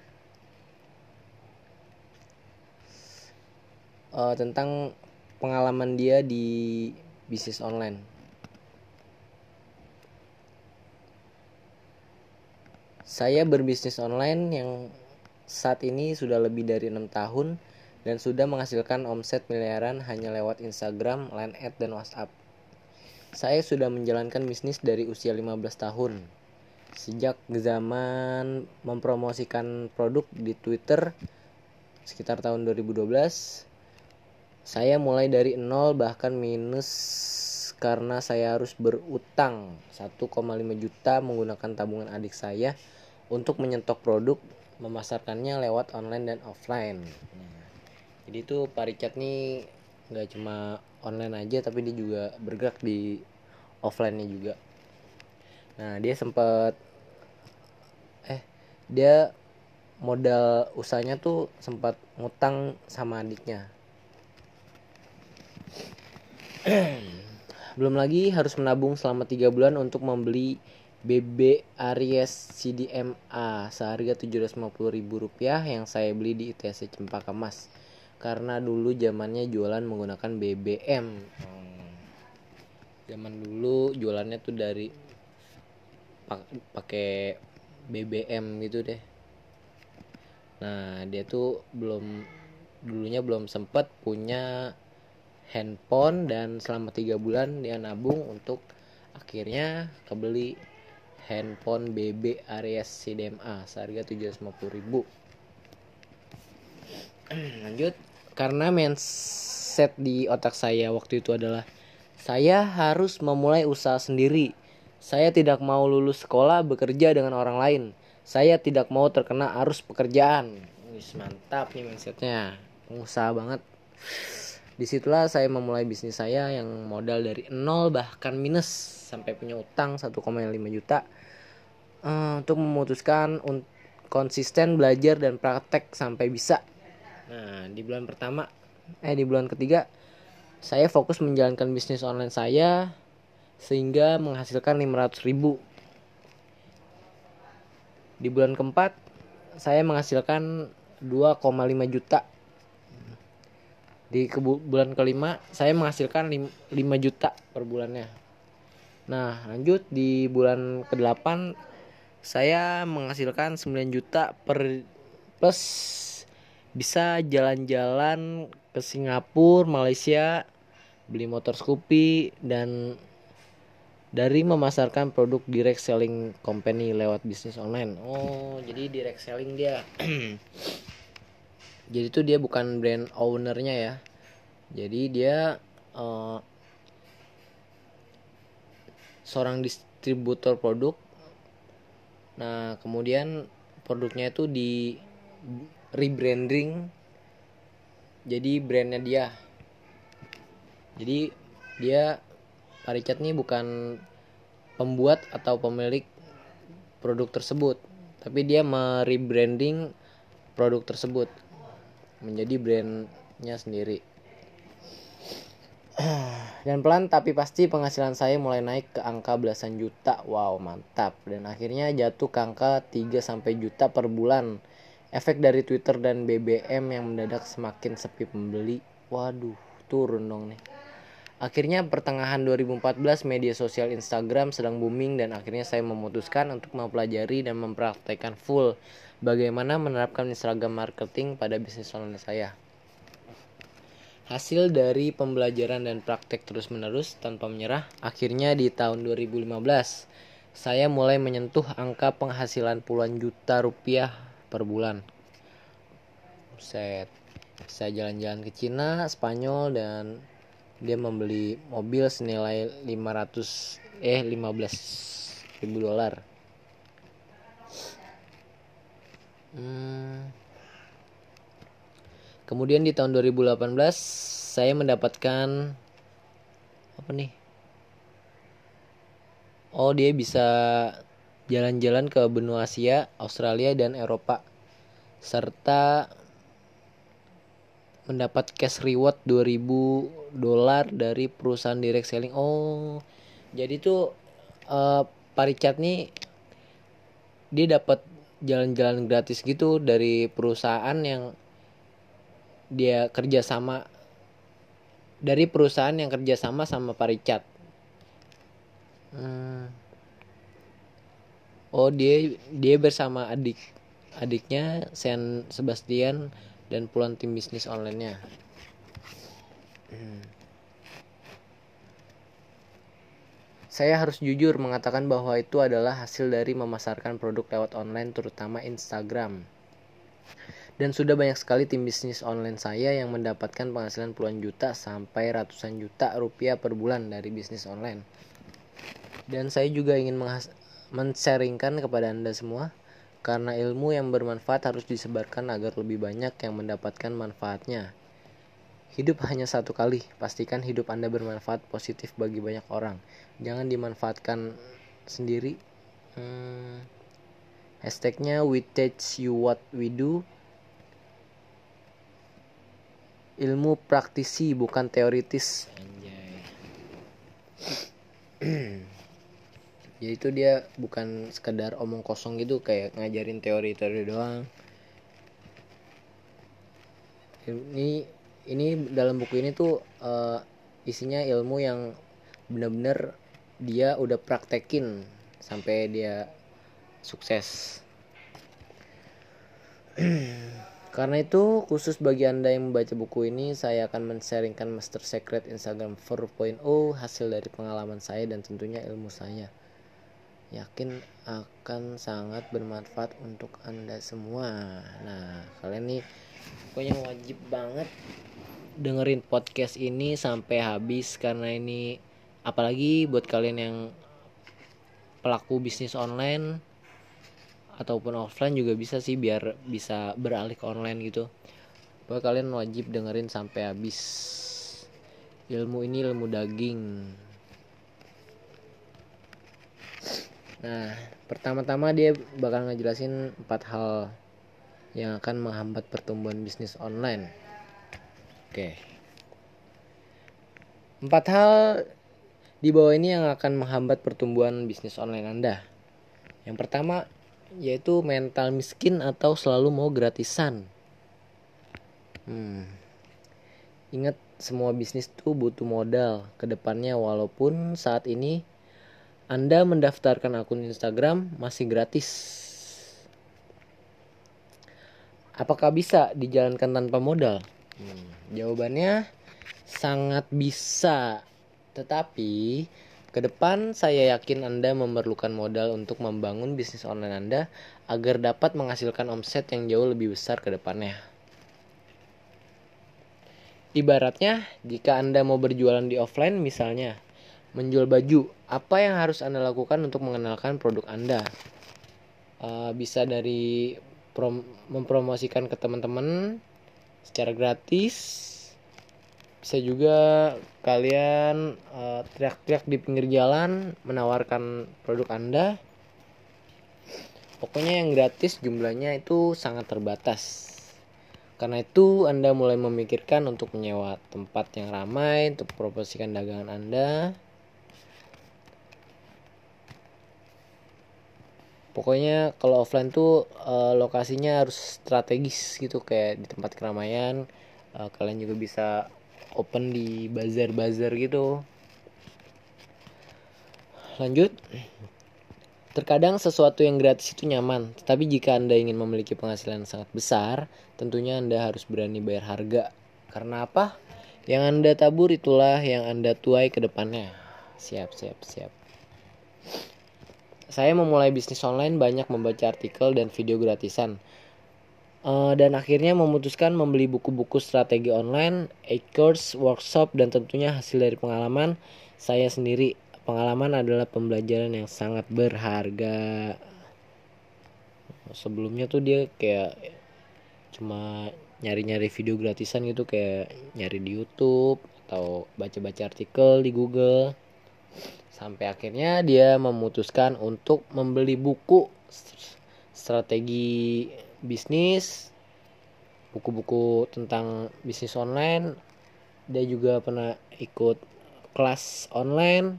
uh, tentang pengalaman dia di bisnis online. Saya berbisnis online yang saat ini sudah lebih dari enam tahun dan sudah menghasilkan omset miliaran hanya lewat Instagram, Line Ad, dan WhatsApp. Saya sudah menjalankan bisnis dari usia 15 tahun. Sejak zaman mempromosikan produk di Twitter sekitar tahun 2012, saya mulai dari nol bahkan minus karena saya harus berutang 1,5 juta menggunakan tabungan adik saya untuk menyetok produk memasarkannya lewat online dan offline. Jadi tuh Pak Richard nih nggak cuma online aja tapi dia juga bergerak di offline-nya juga nah dia sempat eh dia modal usahanya tuh sempat ngutang sama adiknya belum lagi harus menabung selama tiga bulan untuk membeli BB Aries CDMA seharga Rp750.000 yang saya beli di ITC Cempaka Mas karena dulu zamannya jualan menggunakan BBM. Zaman dulu jualannya tuh dari pakai BBM gitu deh. Nah, dia tuh belum dulunya belum sempet punya handphone dan selama tiga bulan dia nabung untuk akhirnya kebeli handphone BB Aries CDMA seharga 750 ribu. Lanjut. Karena mindset di otak saya waktu itu adalah saya harus memulai usaha sendiri. Saya tidak mau lulus sekolah bekerja dengan orang lain. Saya tidak mau terkena arus pekerjaan. Wis mantap nih mindsetnya. Pengusaha banget. Di situlah saya memulai bisnis saya yang modal dari nol bahkan minus sampai punya utang 1,5 juta uh, untuk memutuskan un konsisten belajar dan praktek sampai bisa. Nah, di bulan pertama eh di bulan ketiga saya fokus menjalankan bisnis online saya sehingga menghasilkan 500 ribu. Di bulan keempat saya menghasilkan 2,5 juta. Di bulan kelima saya menghasilkan 5 juta per bulannya. Nah, lanjut di bulan ke-8 saya menghasilkan 9 juta per plus bisa jalan-jalan ke Singapura, Malaysia, beli motor Scoopy dan dari memasarkan produk direct selling company lewat bisnis online. Oh, jadi direct selling dia. jadi itu dia bukan brand ownernya ya. Jadi dia uh, seorang distributor produk Nah, kemudian produknya itu di rebranding jadi brandnya dia. Jadi dia Paricat ini bukan pembuat atau pemilik produk tersebut, tapi dia merebranding produk tersebut menjadi brandnya sendiri. dan pelan tapi pasti penghasilan saya mulai naik ke angka belasan juta. Wow mantap. Dan akhirnya jatuh ke angka 3 sampai juta per bulan. Efek dari Twitter dan BBM yang mendadak semakin sepi pembeli. Waduh turun dong nih. Akhirnya pertengahan 2014 media sosial Instagram sedang booming dan akhirnya saya memutuskan untuk mempelajari dan mempraktekkan full bagaimana menerapkan Instagram marketing pada bisnis online saya. Hasil dari pembelajaran dan praktek terus-menerus tanpa menyerah, akhirnya di tahun 2015 saya mulai menyentuh angka penghasilan puluhan juta rupiah per bulan. Set. Saya jalan-jalan ke Cina, Spanyol dan dia membeli mobil senilai 500 eh 15 ribu dolar. Hmm, Kemudian di tahun 2018 saya mendapatkan apa nih? Oh, dia bisa jalan-jalan ke benua Asia, Australia dan Eropa serta mendapat cash reward 2000 dolar dari perusahaan direct selling. Oh, jadi tuh uh, Paricat nih dia dapat jalan-jalan gratis gitu dari perusahaan yang dia kerjasama dari perusahaan yang kerjasama sama Paricat. Hmm. Oh dia dia bersama adik adiknya Sen Sebastian dan puluhan tim bisnis onlinenya. Hmm. Saya harus jujur mengatakan bahwa itu adalah hasil dari memasarkan produk lewat online terutama Instagram. Dan sudah banyak sekali tim bisnis online saya yang mendapatkan penghasilan puluhan juta sampai ratusan juta rupiah per bulan dari bisnis online. Dan saya juga ingin men-sharingkan kepada Anda semua karena ilmu yang bermanfaat harus disebarkan agar lebih banyak yang mendapatkan manfaatnya. Hidup hanya satu kali, pastikan hidup Anda bermanfaat positif bagi banyak orang. Jangan dimanfaatkan sendiri. Hmm, hashtagnya we teach you what we do ilmu praktisi bukan teoritis. Jadi itu dia bukan sekedar omong kosong gitu kayak ngajarin teori-teori doang. Ini ini dalam buku ini tuh uh, isinya ilmu yang bener-bener dia udah praktekin sampai dia sukses Karena itu, khusus bagi Anda yang membaca buku ini, saya akan men-sharingkan Master Secret Instagram 4.0 hasil dari pengalaman saya dan tentunya ilmu saya. Yakin akan sangat bermanfaat untuk Anda semua. Nah, kalian nih pokoknya wajib banget dengerin podcast ini sampai habis karena ini apalagi buat kalian yang pelaku bisnis online ataupun offline juga bisa sih biar bisa beralih ke online gitu. Pokoknya kalian wajib dengerin sampai habis. Ilmu ini ilmu daging. Nah pertama-tama dia bakal ngejelasin empat hal yang akan menghambat pertumbuhan bisnis online. Oke. Empat hal di bawah ini yang akan menghambat pertumbuhan bisnis online anda. Yang pertama yaitu mental miskin atau selalu mau gratisan. Hmm. Ingat semua bisnis tuh butuh modal ke depannya walaupun saat ini Anda mendaftarkan akun Instagram masih gratis. Apakah bisa dijalankan tanpa modal? Hmm. Jawabannya sangat bisa. Tetapi ke depan, saya yakin Anda memerlukan modal untuk membangun bisnis online Anda agar dapat menghasilkan omset yang jauh lebih besar ke depannya. Ibaratnya, jika Anda mau berjualan di offline misalnya, menjual baju, apa yang harus Anda lakukan untuk mengenalkan produk Anda? Uh, bisa dari prom mempromosikan ke teman-teman secara gratis bisa juga kalian eh, teriak-teriak di pinggir jalan menawarkan produk anda. Pokoknya yang gratis jumlahnya itu sangat terbatas. Karena itu anda mulai memikirkan untuk menyewa tempat yang ramai untuk promosikan dagangan anda. Pokoknya kalau offline tuh uh, lokasinya harus strategis gitu kayak di tempat keramaian. Uh, kalian juga bisa open di bazar-bazar gitu lanjut Terkadang sesuatu yang gratis itu nyaman, tetapi jika Anda ingin memiliki penghasilan yang sangat besar, tentunya Anda harus berani bayar harga. Karena apa? Yang Anda tabur itulah yang Anda tuai ke depannya. Siap, siap, siap. Saya memulai bisnis online banyak membaca artikel dan video gratisan uh, dan akhirnya memutuskan membeli buku-buku strategi online, e-course, workshop, dan tentunya hasil dari pengalaman saya sendiri. Pengalaman adalah pembelajaran yang sangat berharga. Sebelumnya tuh dia kayak cuma nyari-nyari video gratisan gitu kayak nyari di YouTube atau baca-baca artikel di Google. Sampai akhirnya dia memutuskan untuk membeli buku strategi bisnis buku-buku tentang bisnis online dia juga pernah ikut kelas online.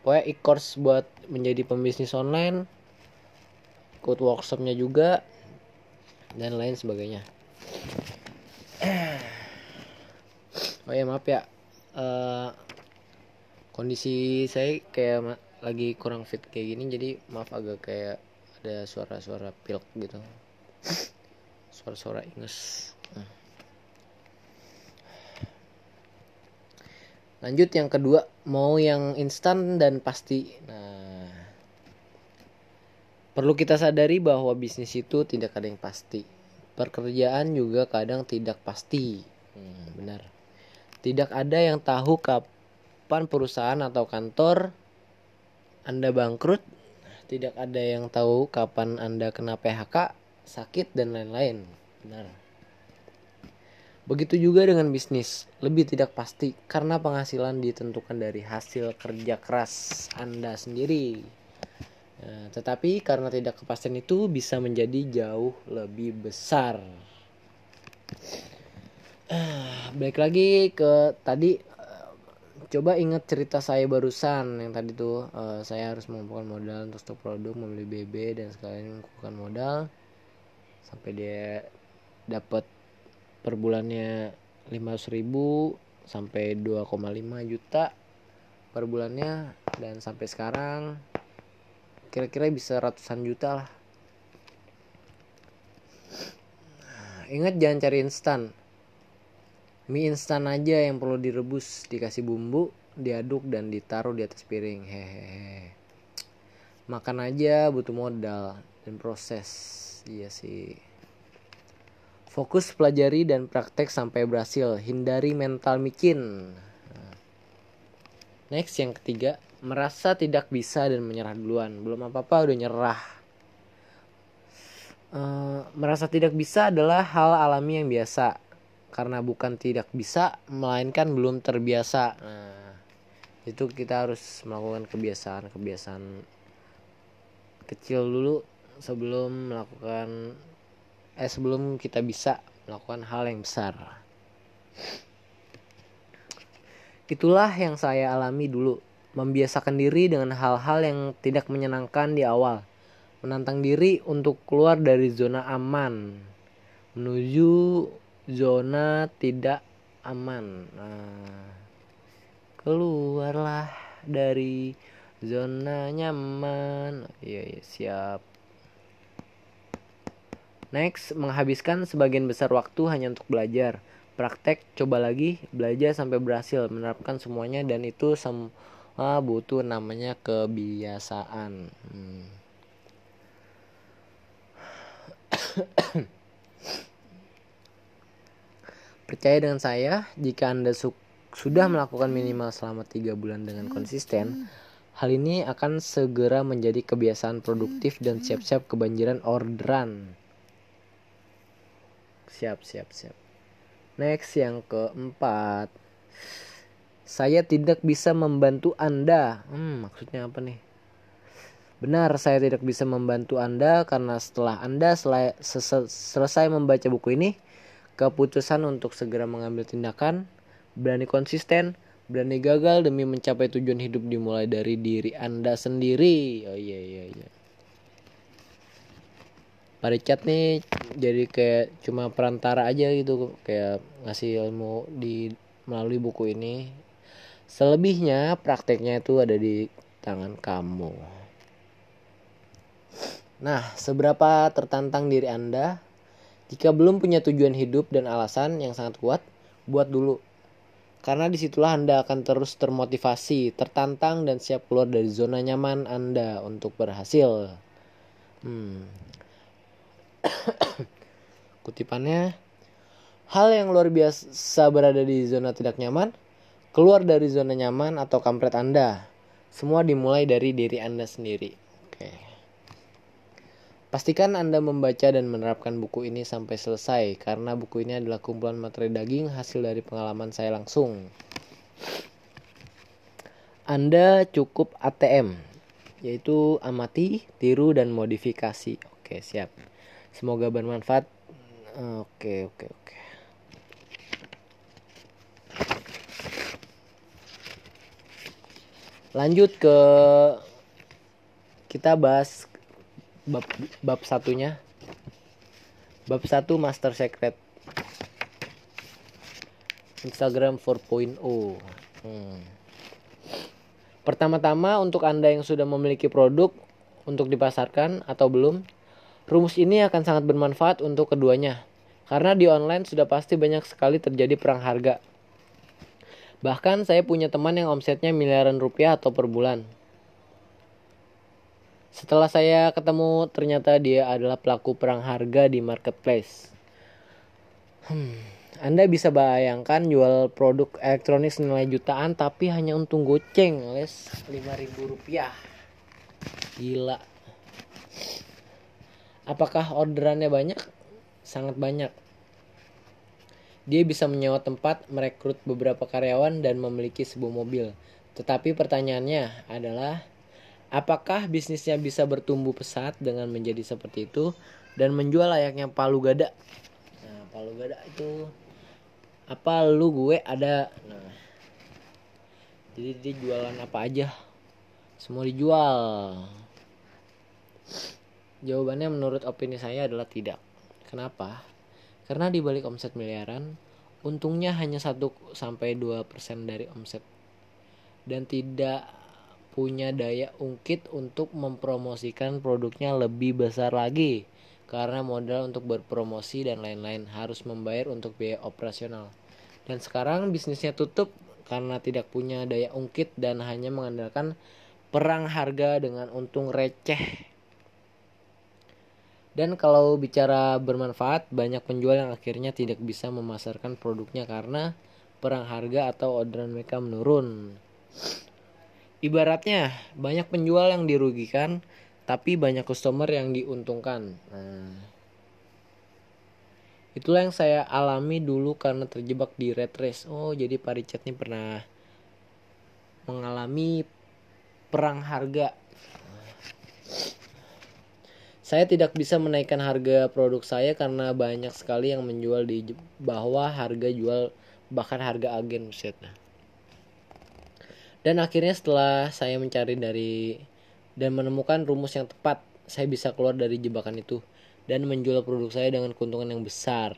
Pokoknya e-course buat menjadi pembisnis online ikut workshopnya juga dan lain sebagainya. Oh ya maaf ya. Uh, kondisi saya kayak lagi kurang fit kayak gini jadi maaf agak kayak ada suara-suara pilk gitu suara-suara ingus lanjut yang kedua mau yang instan dan pasti. Nah perlu kita sadari bahwa bisnis itu tidak ada yang pasti. Pekerjaan juga kadang tidak pasti. Hmm, benar. Tidak ada yang tahu kapan perusahaan atau kantor anda bangkrut. Tidak ada yang tahu kapan anda kena PHK sakit dan lain-lain. Benar. Begitu juga dengan bisnis, lebih tidak pasti karena penghasilan ditentukan dari hasil kerja keras Anda sendiri. Nah, tetapi karena tidak kepastian itu bisa menjadi jauh lebih besar. Uh, balik lagi ke tadi uh, coba ingat cerita saya barusan yang tadi tuh uh, saya harus mengumpulkan modal untuk stok produk membeli BB dan sekalian mengumpulkan modal sampai dia dapat per bulannya 500 ribu sampai 2,5 juta per bulannya. Dan sampai sekarang kira-kira bisa ratusan juta lah. Nah, ingat jangan cari instan. Mie instan aja yang perlu direbus dikasih bumbu diaduk dan ditaruh di atas piring. Hehehe. Makan aja butuh modal dan proses iya sih. Fokus pelajari dan praktek sampai berhasil. Hindari mental micin. Nah. next yang ketiga merasa tidak bisa dan menyerah duluan. Belum apa apa udah nyerah. Uh, merasa tidak bisa adalah hal alami yang biasa. Karena bukan tidak bisa melainkan belum terbiasa. Nah itu kita harus melakukan kebiasaan-kebiasaan kecil dulu sebelum melakukan eh sebelum kita bisa melakukan hal yang besar itulah yang saya alami dulu membiasakan diri dengan hal-hal yang tidak menyenangkan di awal menantang diri untuk keluar dari zona aman menuju zona tidak aman. Nah, keluarlah dari zona nyaman. Iya, iya siap. Next, menghabiskan sebagian besar waktu hanya untuk belajar. Praktek, coba lagi, belajar sampai berhasil menerapkan semuanya dan itu semua butuh namanya kebiasaan. Hmm. Percaya dengan saya, jika Anda su sudah melakukan minimal selama tiga bulan dengan konsisten, hal ini akan segera menjadi kebiasaan produktif dan siap-siap kebanjiran orderan. Siap, siap, siap. Next yang keempat. Saya tidak bisa membantu Anda. Hmm, maksudnya apa nih? Benar, saya tidak bisa membantu Anda karena setelah Anda selesai membaca buku ini, keputusan untuk segera mengambil tindakan, berani konsisten, berani gagal demi mencapai tujuan hidup dimulai dari diri Anda sendiri. Oh iya iya iya. Pak Richard nih jadi kayak cuma perantara aja gitu kayak ngasih ilmu di melalui buku ini. Selebihnya prakteknya itu ada di tangan kamu. Nah, seberapa tertantang diri Anda jika belum punya tujuan hidup dan alasan yang sangat kuat, buat dulu. Karena di situlah Anda akan terus termotivasi, tertantang, dan siap keluar dari zona nyaman Anda untuk berhasil. Hmm. Kutipannya, hal yang luar biasa berada di zona tidak nyaman, keluar dari zona nyaman atau kampret Anda. Semua dimulai dari diri Anda sendiri. Pastikan Anda membaca dan menerapkan buku ini sampai selesai karena buku ini adalah kumpulan materi daging hasil dari pengalaman saya langsung. Anda cukup ATM, yaitu amati, tiru, dan modifikasi. Oke, siap. Semoga bermanfaat. Oke, oke, oke. Lanjut ke kita bahas bab bab satunya bab satu master secret Instagram 4.0 hmm. pertama-tama untuk anda yang sudah memiliki produk untuk dipasarkan atau belum rumus ini akan sangat bermanfaat untuk keduanya karena di online sudah pasti banyak sekali terjadi perang harga bahkan saya punya teman yang omsetnya miliaran rupiah atau per bulan setelah saya ketemu, ternyata dia adalah pelaku perang harga di marketplace. Hmm, Anda bisa bayangkan jual produk elektronik senilai jutaan tapi hanya untung goceng alias 5000 rupiah. Gila. Apakah orderannya banyak? Sangat banyak. Dia bisa menyewa tempat, merekrut beberapa karyawan, dan memiliki sebuah mobil. Tetapi pertanyaannya adalah, Apakah bisnisnya bisa bertumbuh pesat dengan menjadi seperti itu dan menjual layaknya palu gada? Nah, palu gada itu apa lu gue ada. Nah, jadi dia jualan apa aja semua dijual jawabannya menurut opini saya adalah tidak kenapa karena di balik omset miliaran untungnya hanya 1 sampai 2% dari omset dan tidak punya daya ungkit untuk mempromosikan produknya lebih besar lagi karena modal untuk berpromosi dan lain-lain harus membayar untuk biaya operasional. Dan sekarang bisnisnya tutup karena tidak punya daya ungkit dan hanya mengandalkan perang harga dengan untung receh. Dan kalau bicara bermanfaat, banyak penjual yang akhirnya tidak bisa memasarkan produknya karena perang harga atau orderan mereka menurun. Ibaratnya, banyak penjual yang dirugikan tapi banyak customer yang diuntungkan. Nah, itulah yang saya alami dulu karena terjebak di red race. Oh, jadi Pak Richard ini pernah mengalami perang harga. Saya tidak bisa menaikkan harga produk saya karena banyak sekali yang menjual di bawah harga jual bahkan harga agen set. Dan akhirnya setelah saya mencari dari dan menemukan rumus yang tepat, saya bisa keluar dari jebakan itu dan menjual produk saya dengan keuntungan yang besar.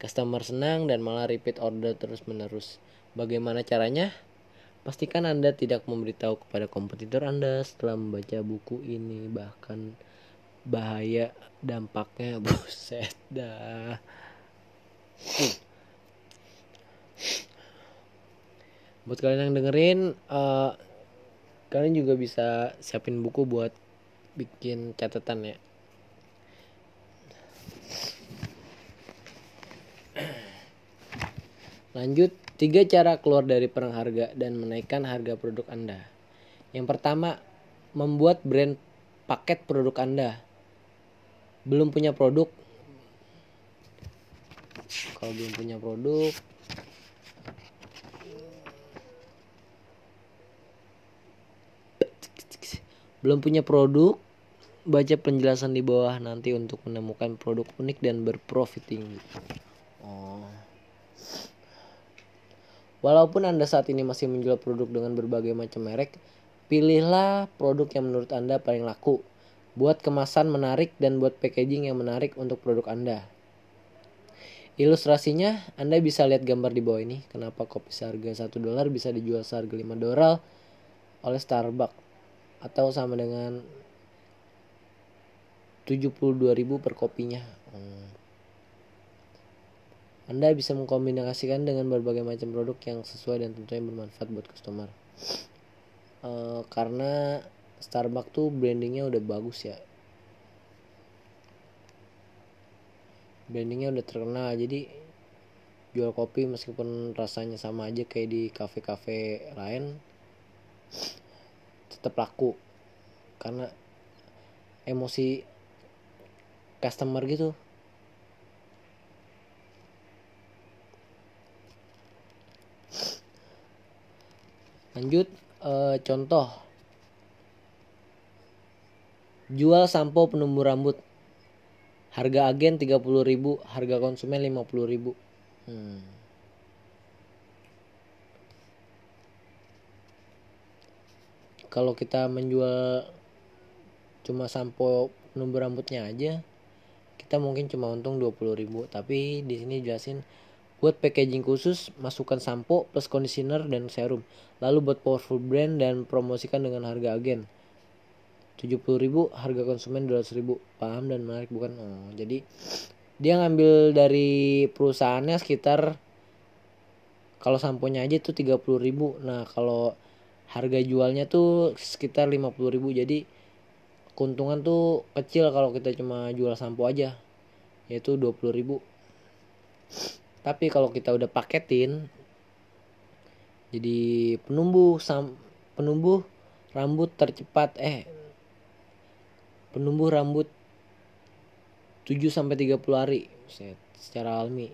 Customer senang dan malah repeat order terus-menerus. Bagaimana caranya? Pastikan Anda tidak memberitahu kepada kompetitor Anda setelah membaca buku ini bahkan bahaya dampaknya buset dah. Buat kalian yang dengerin uh, kalian juga bisa siapin buku buat bikin catatan ya. Lanjut tiga cara keluar dari perang harga dan menaikkan harga produk anda. Yang pertama membuat brand paket produk anda belum punya produk kalau belum punya produk Belum punya produk? Baca penjelasan di bawah nanti untuk menemukan produk unik dan berprofit tinggi. Oh. Walaupun Anda saat ini masih menjual produk dengan berbagai macam merek, pilihlah produk yang menurut Anda paling laku. Buat kemasan menarik dan buat packaging yang menarik untuk produk Anda. Ilustrasinya, Anda bisa lihat gambar di bawah ini. Kenapa kopi seharga 1 dolar bisa dijual seharga 5 dolar oleh Starbucks atau sama dengan 72.000 per kopinya. Hmm. Anda bisa mengkombinasikan dengan berbagai macam produk yang sesuai dan tentunya bermanfaat buat customer. Uh, karena Starbucks tuh brandingnya udah bagus ya. Brandingnya udah terkenal jadi jual kopi meskipun rasanya sama aja kayak di kafe-kafe lain tetap laku. Karena emosi customer gitu. Lanjut e, contoh jual sampo penumbuh rambut. Harga agen 30.000 harga konsumen 50.000 hmm. kalau kita menjual cuma sampo number rambutnya aja kita mungkin cuma untung 20.000 tapi di sini jelasin buat packaging khusus masukkan sampo plus conditioner dan serum. Lalu buat powerful brand dan promosikan dengan harga agen 70.000 harga konsumen 200.000 paham dan menarik bukan? Oh, jadi dia ngambil dari perusahaannya sekitar kalau samponya aja itu 30.000 nah kalau harga jualnya tuh sekitar 50.000 jadi keuntungan tuh kecil kalau kita cuma jual sampo aja yaitu 20.000 tapi kalau kita udah paketin jadi penumbuh sam penumbuh rambut tercepat. Eh penumbuh rambut 7 sampai 30 hari secara alami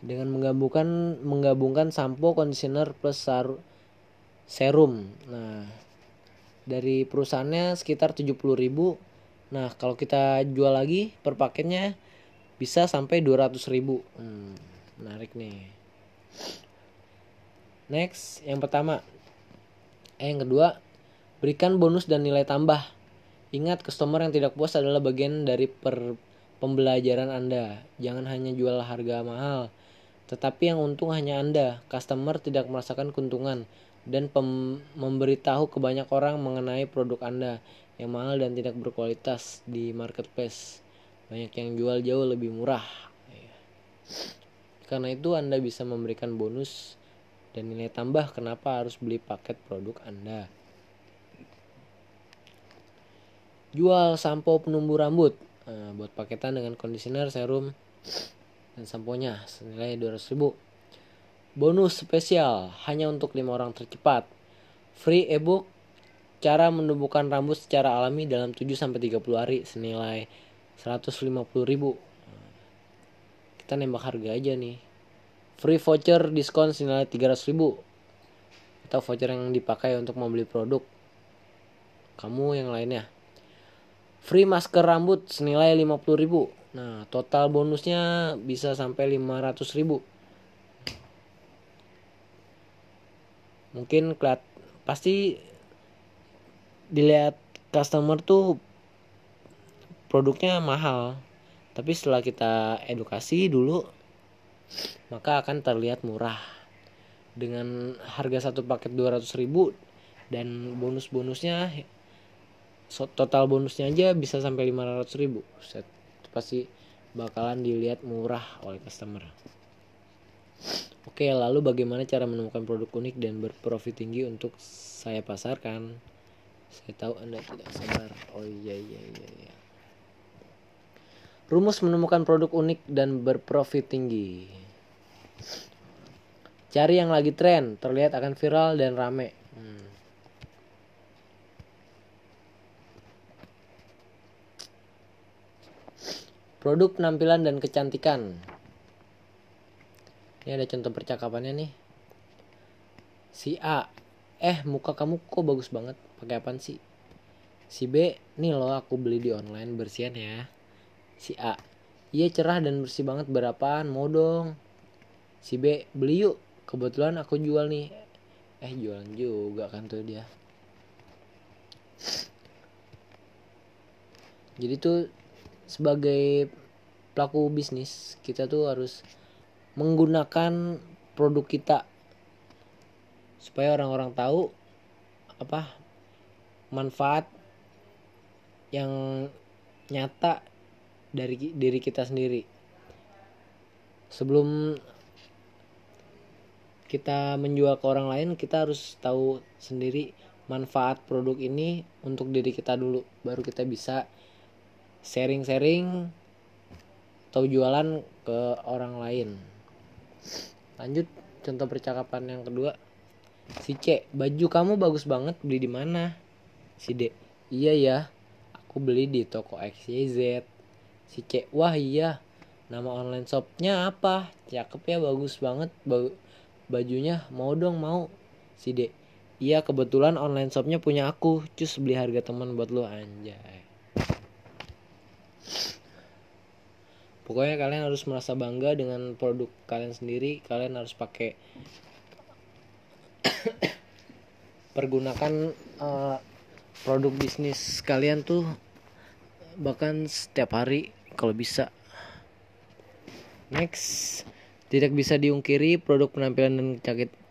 dengan menggabungkan menggabungkan sampo, conditioner plus serum. Nah, dari perusahaannya sekitar 70.000. Nah, kalau kita jual lagi per paketnya bisa sampai 200.000. Hmm, menarik nih. next yang pertama eh yang kedua berikan bonus dan nilai tambah ingat customer yang tidak puas adalah bagian dari per pembelajaran anda. Jangan hanya jual harga mahal tetapi yang untung hanya anda. Customer tidak merasakan keuntungan dan memberitahu ke banyak orang mengenai produk anda yang mahal dan tidak berkualitas di marketplace. Banyak yang jual jauh lebih murah. Karena itu Anda bisa memberikan bonus dan nilai tambah kenapa harus beli paket produk Anda. Jual sampo penumbuh rambut. Nah, buat paketan dengan conditioner, serum, dan samponya senilai 200.000. Bonus spesial hanya untuk lima orang tercepat. Free ebook cara menumbuhkan rambut secara alami dalam 7 sampai 30 hari senilai 150.000 kita nembak harga aja nih. Free voucher diskon senilai 300 ribu. Atau voucher yang dipakai untuk membeli produk. Kamu yang lainnya free masker rambut senilai 50 ribu. Nah total bonusnya bisa sampai 500 ribu. Mungkin keliat pasti dilihat customer tuh produknya mahal. Tapi setelah kita edukasi dulu maka akan terlihat murah. Dengan harga satu paket 200 ribu dan bonus-bonusnya total bonusnya aja bisa sampai 500 ribu Set, pasti bakalan dilihat murah oleh customer Oke, lalu bagaimana cara menemukan produk unik dan berprofit tinggi untuk saya pasarkan? Saya tahu Anda tidak sabar. Oh iya iya iya iya. Rumus menemukan produk unik dan berprofit tinggi. Cari yang lagi tren, terlihat akan viral dan rame. Hmm. Produk penampilan dan kecantikan. Ini ada contoh percakapannya nih. Si A, eh muka kamu kok bagus banget, pakai apa sih? Si B, nih loh aku beli di online bersihan ya Si A. Iya cerah dan bersih banget berapaan mau dong. Si B beli yuk. Kebetulan aku jual nih. Eh jualan juga kan tuh dia. Jadi tuh sebagai pelaku bisnis kita tuh harus menggunakan produk kita supaya orang-orang tahu apa manfaat yang nyata dari diri kita sendiri. Sebelum kita menjual ke orang lain kita harus tahu sendiri manfaat produk ini untuk diri kita dulu baru kita bisa sharing-sharing atau jualan ke orang lain. Lanjut contoh percakapan yang kedua. Si C baju kamu bagus banget beli di mana? Si D iya ya aku beli di toko XYZ si C wah iya nama online shopnya apa? Cakep ya bagus banget bajunya mau dong mau. Si D iya kebetulan online shopnya punya aku cus beli harga teman buat lo anjay pokoknya kalian harus merasa bangga dengan produk kalian sendiri. Kalian harus pakai pergunakan uh, produk bisnis kalian tuh bahkan setiap hari kalau bisa. Next tidak bisa diungkiri produk penampilan dan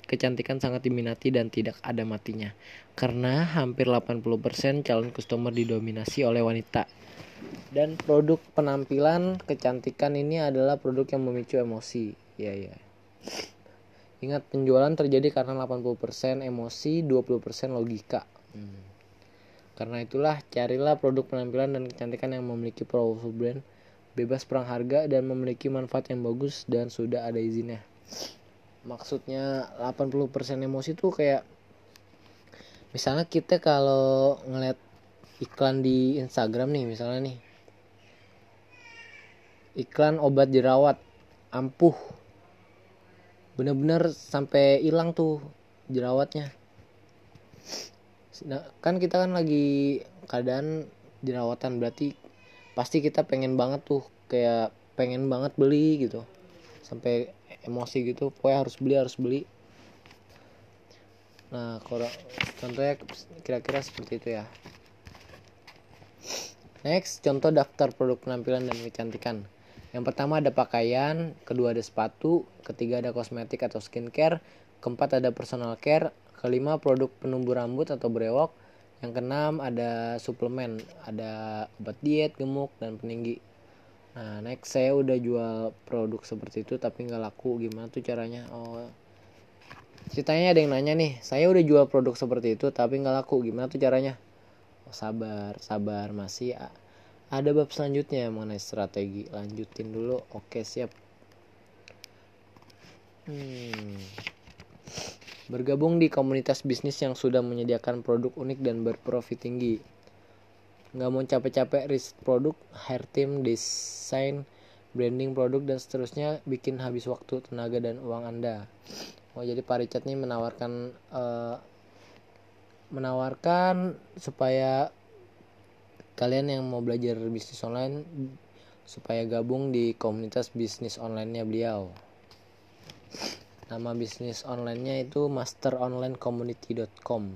kecantikan sangat diminati dan tidak ada matinya. Karena hampir 80% calon customer didominasi oleh wanita. Dan produk penampilan kecantikan ini adalah produk yang memicu emosi. Ya ya ingat penjualan terjadi karena 80% emosi 20% logika. Hmm. Karena itulah carilah produk penampilan dan kecantikan yang memiliki powerful brand, bebas perang harga dan memiliki manfaat yang bagus dan sudah ada izinnya. Maksudnya 80% emosi tuh kayak misalnya kita kalau ngeliat iklan di Instagram nih misalnya nih. Iklan obat jerawat ampuh. Bener-bener sampai hilang tuh jerawatnya. Nah, kan kita kan lagi keadaan jerawatan berarti pasti kita pengen banget tuh kayak pengen banget beli gitu. Sampai emosi gitu pokoknya harus beli harus beli. Nah kalau contohnya kira-kira seperti itu ya. Next contoh daftar produk penampilan dan kecantikan. Yang pertama ada pakaian kedua ada sepatu ketiga ada kosmetik atau skincare keempat ada personal care kelima produk penumbuh rambut atau brewok yang keenam ada suplemen ada obat diet gemuk dan peninggi nah next saya udah jual produk seperti itu tapi nggak laku. Gimana tuh caranya? Oh ceritanya ada yang nanya nih saya udah jual produk seperti itu tapi nggak laku. Gimana tuh caranya? Oh, sabar sabar. Masih ada bab selanjutnya mengenai strategi. Lanjutin dulu. Oke siap. Hmm. bergabung di komunitas bisnis yang sudah menyediakan produk unik dan berprofit tinggi nggak mau capek-capek riset produk hair team desain branding produk dan seterusnya bikin habis waktu tenaga dan uang anda. Oh jadi Pak nih menawarkan uh, menawarkan supaya kalian yang mau belajar bisnis online supaya gabung di komunitas bisnis online-nya beliau. Nama bisnis online-nya itu masteronlinecommunity.com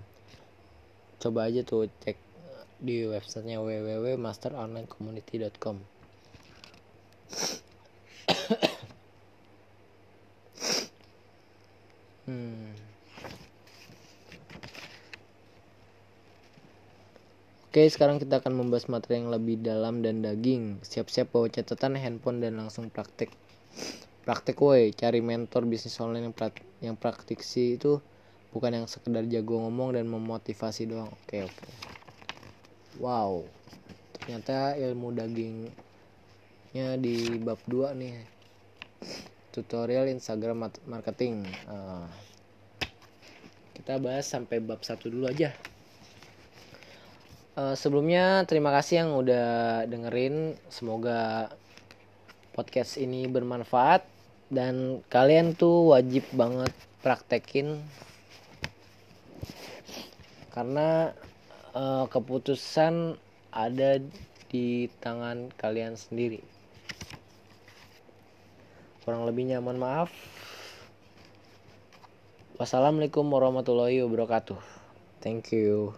coba aja tuh cek di websitenya www.masteronlinecommunity.com hmm. Oke, sekarang kita akan membahas materi yang lebih dalam dan daging. Siap-siap bawa catatan, handphone, dan langsung praktek. Praktek woi, cari mentor bisnis online yang, pra yang praktiksi itu bukan yang sekedar jago ngomong dan memotivasi doang. Oke, oke wow. Ternyata ilmu dagingnya di bab 2 nih. Tutorial Instagram marketing. Uh, kita bahas sampai bab satu dulu aja. Uh, sebelumnya terima kasih yang udah dengerin. Semoga podcast ini bermanfaat. Dan kalian tuh wajib banget praktekin. Karena uh, keputusan ada di tangan kalian sendiri. Kurang lebihnya mohon maaf. Wassalamualaikum warahmatullahi wabarakatuh. Thank you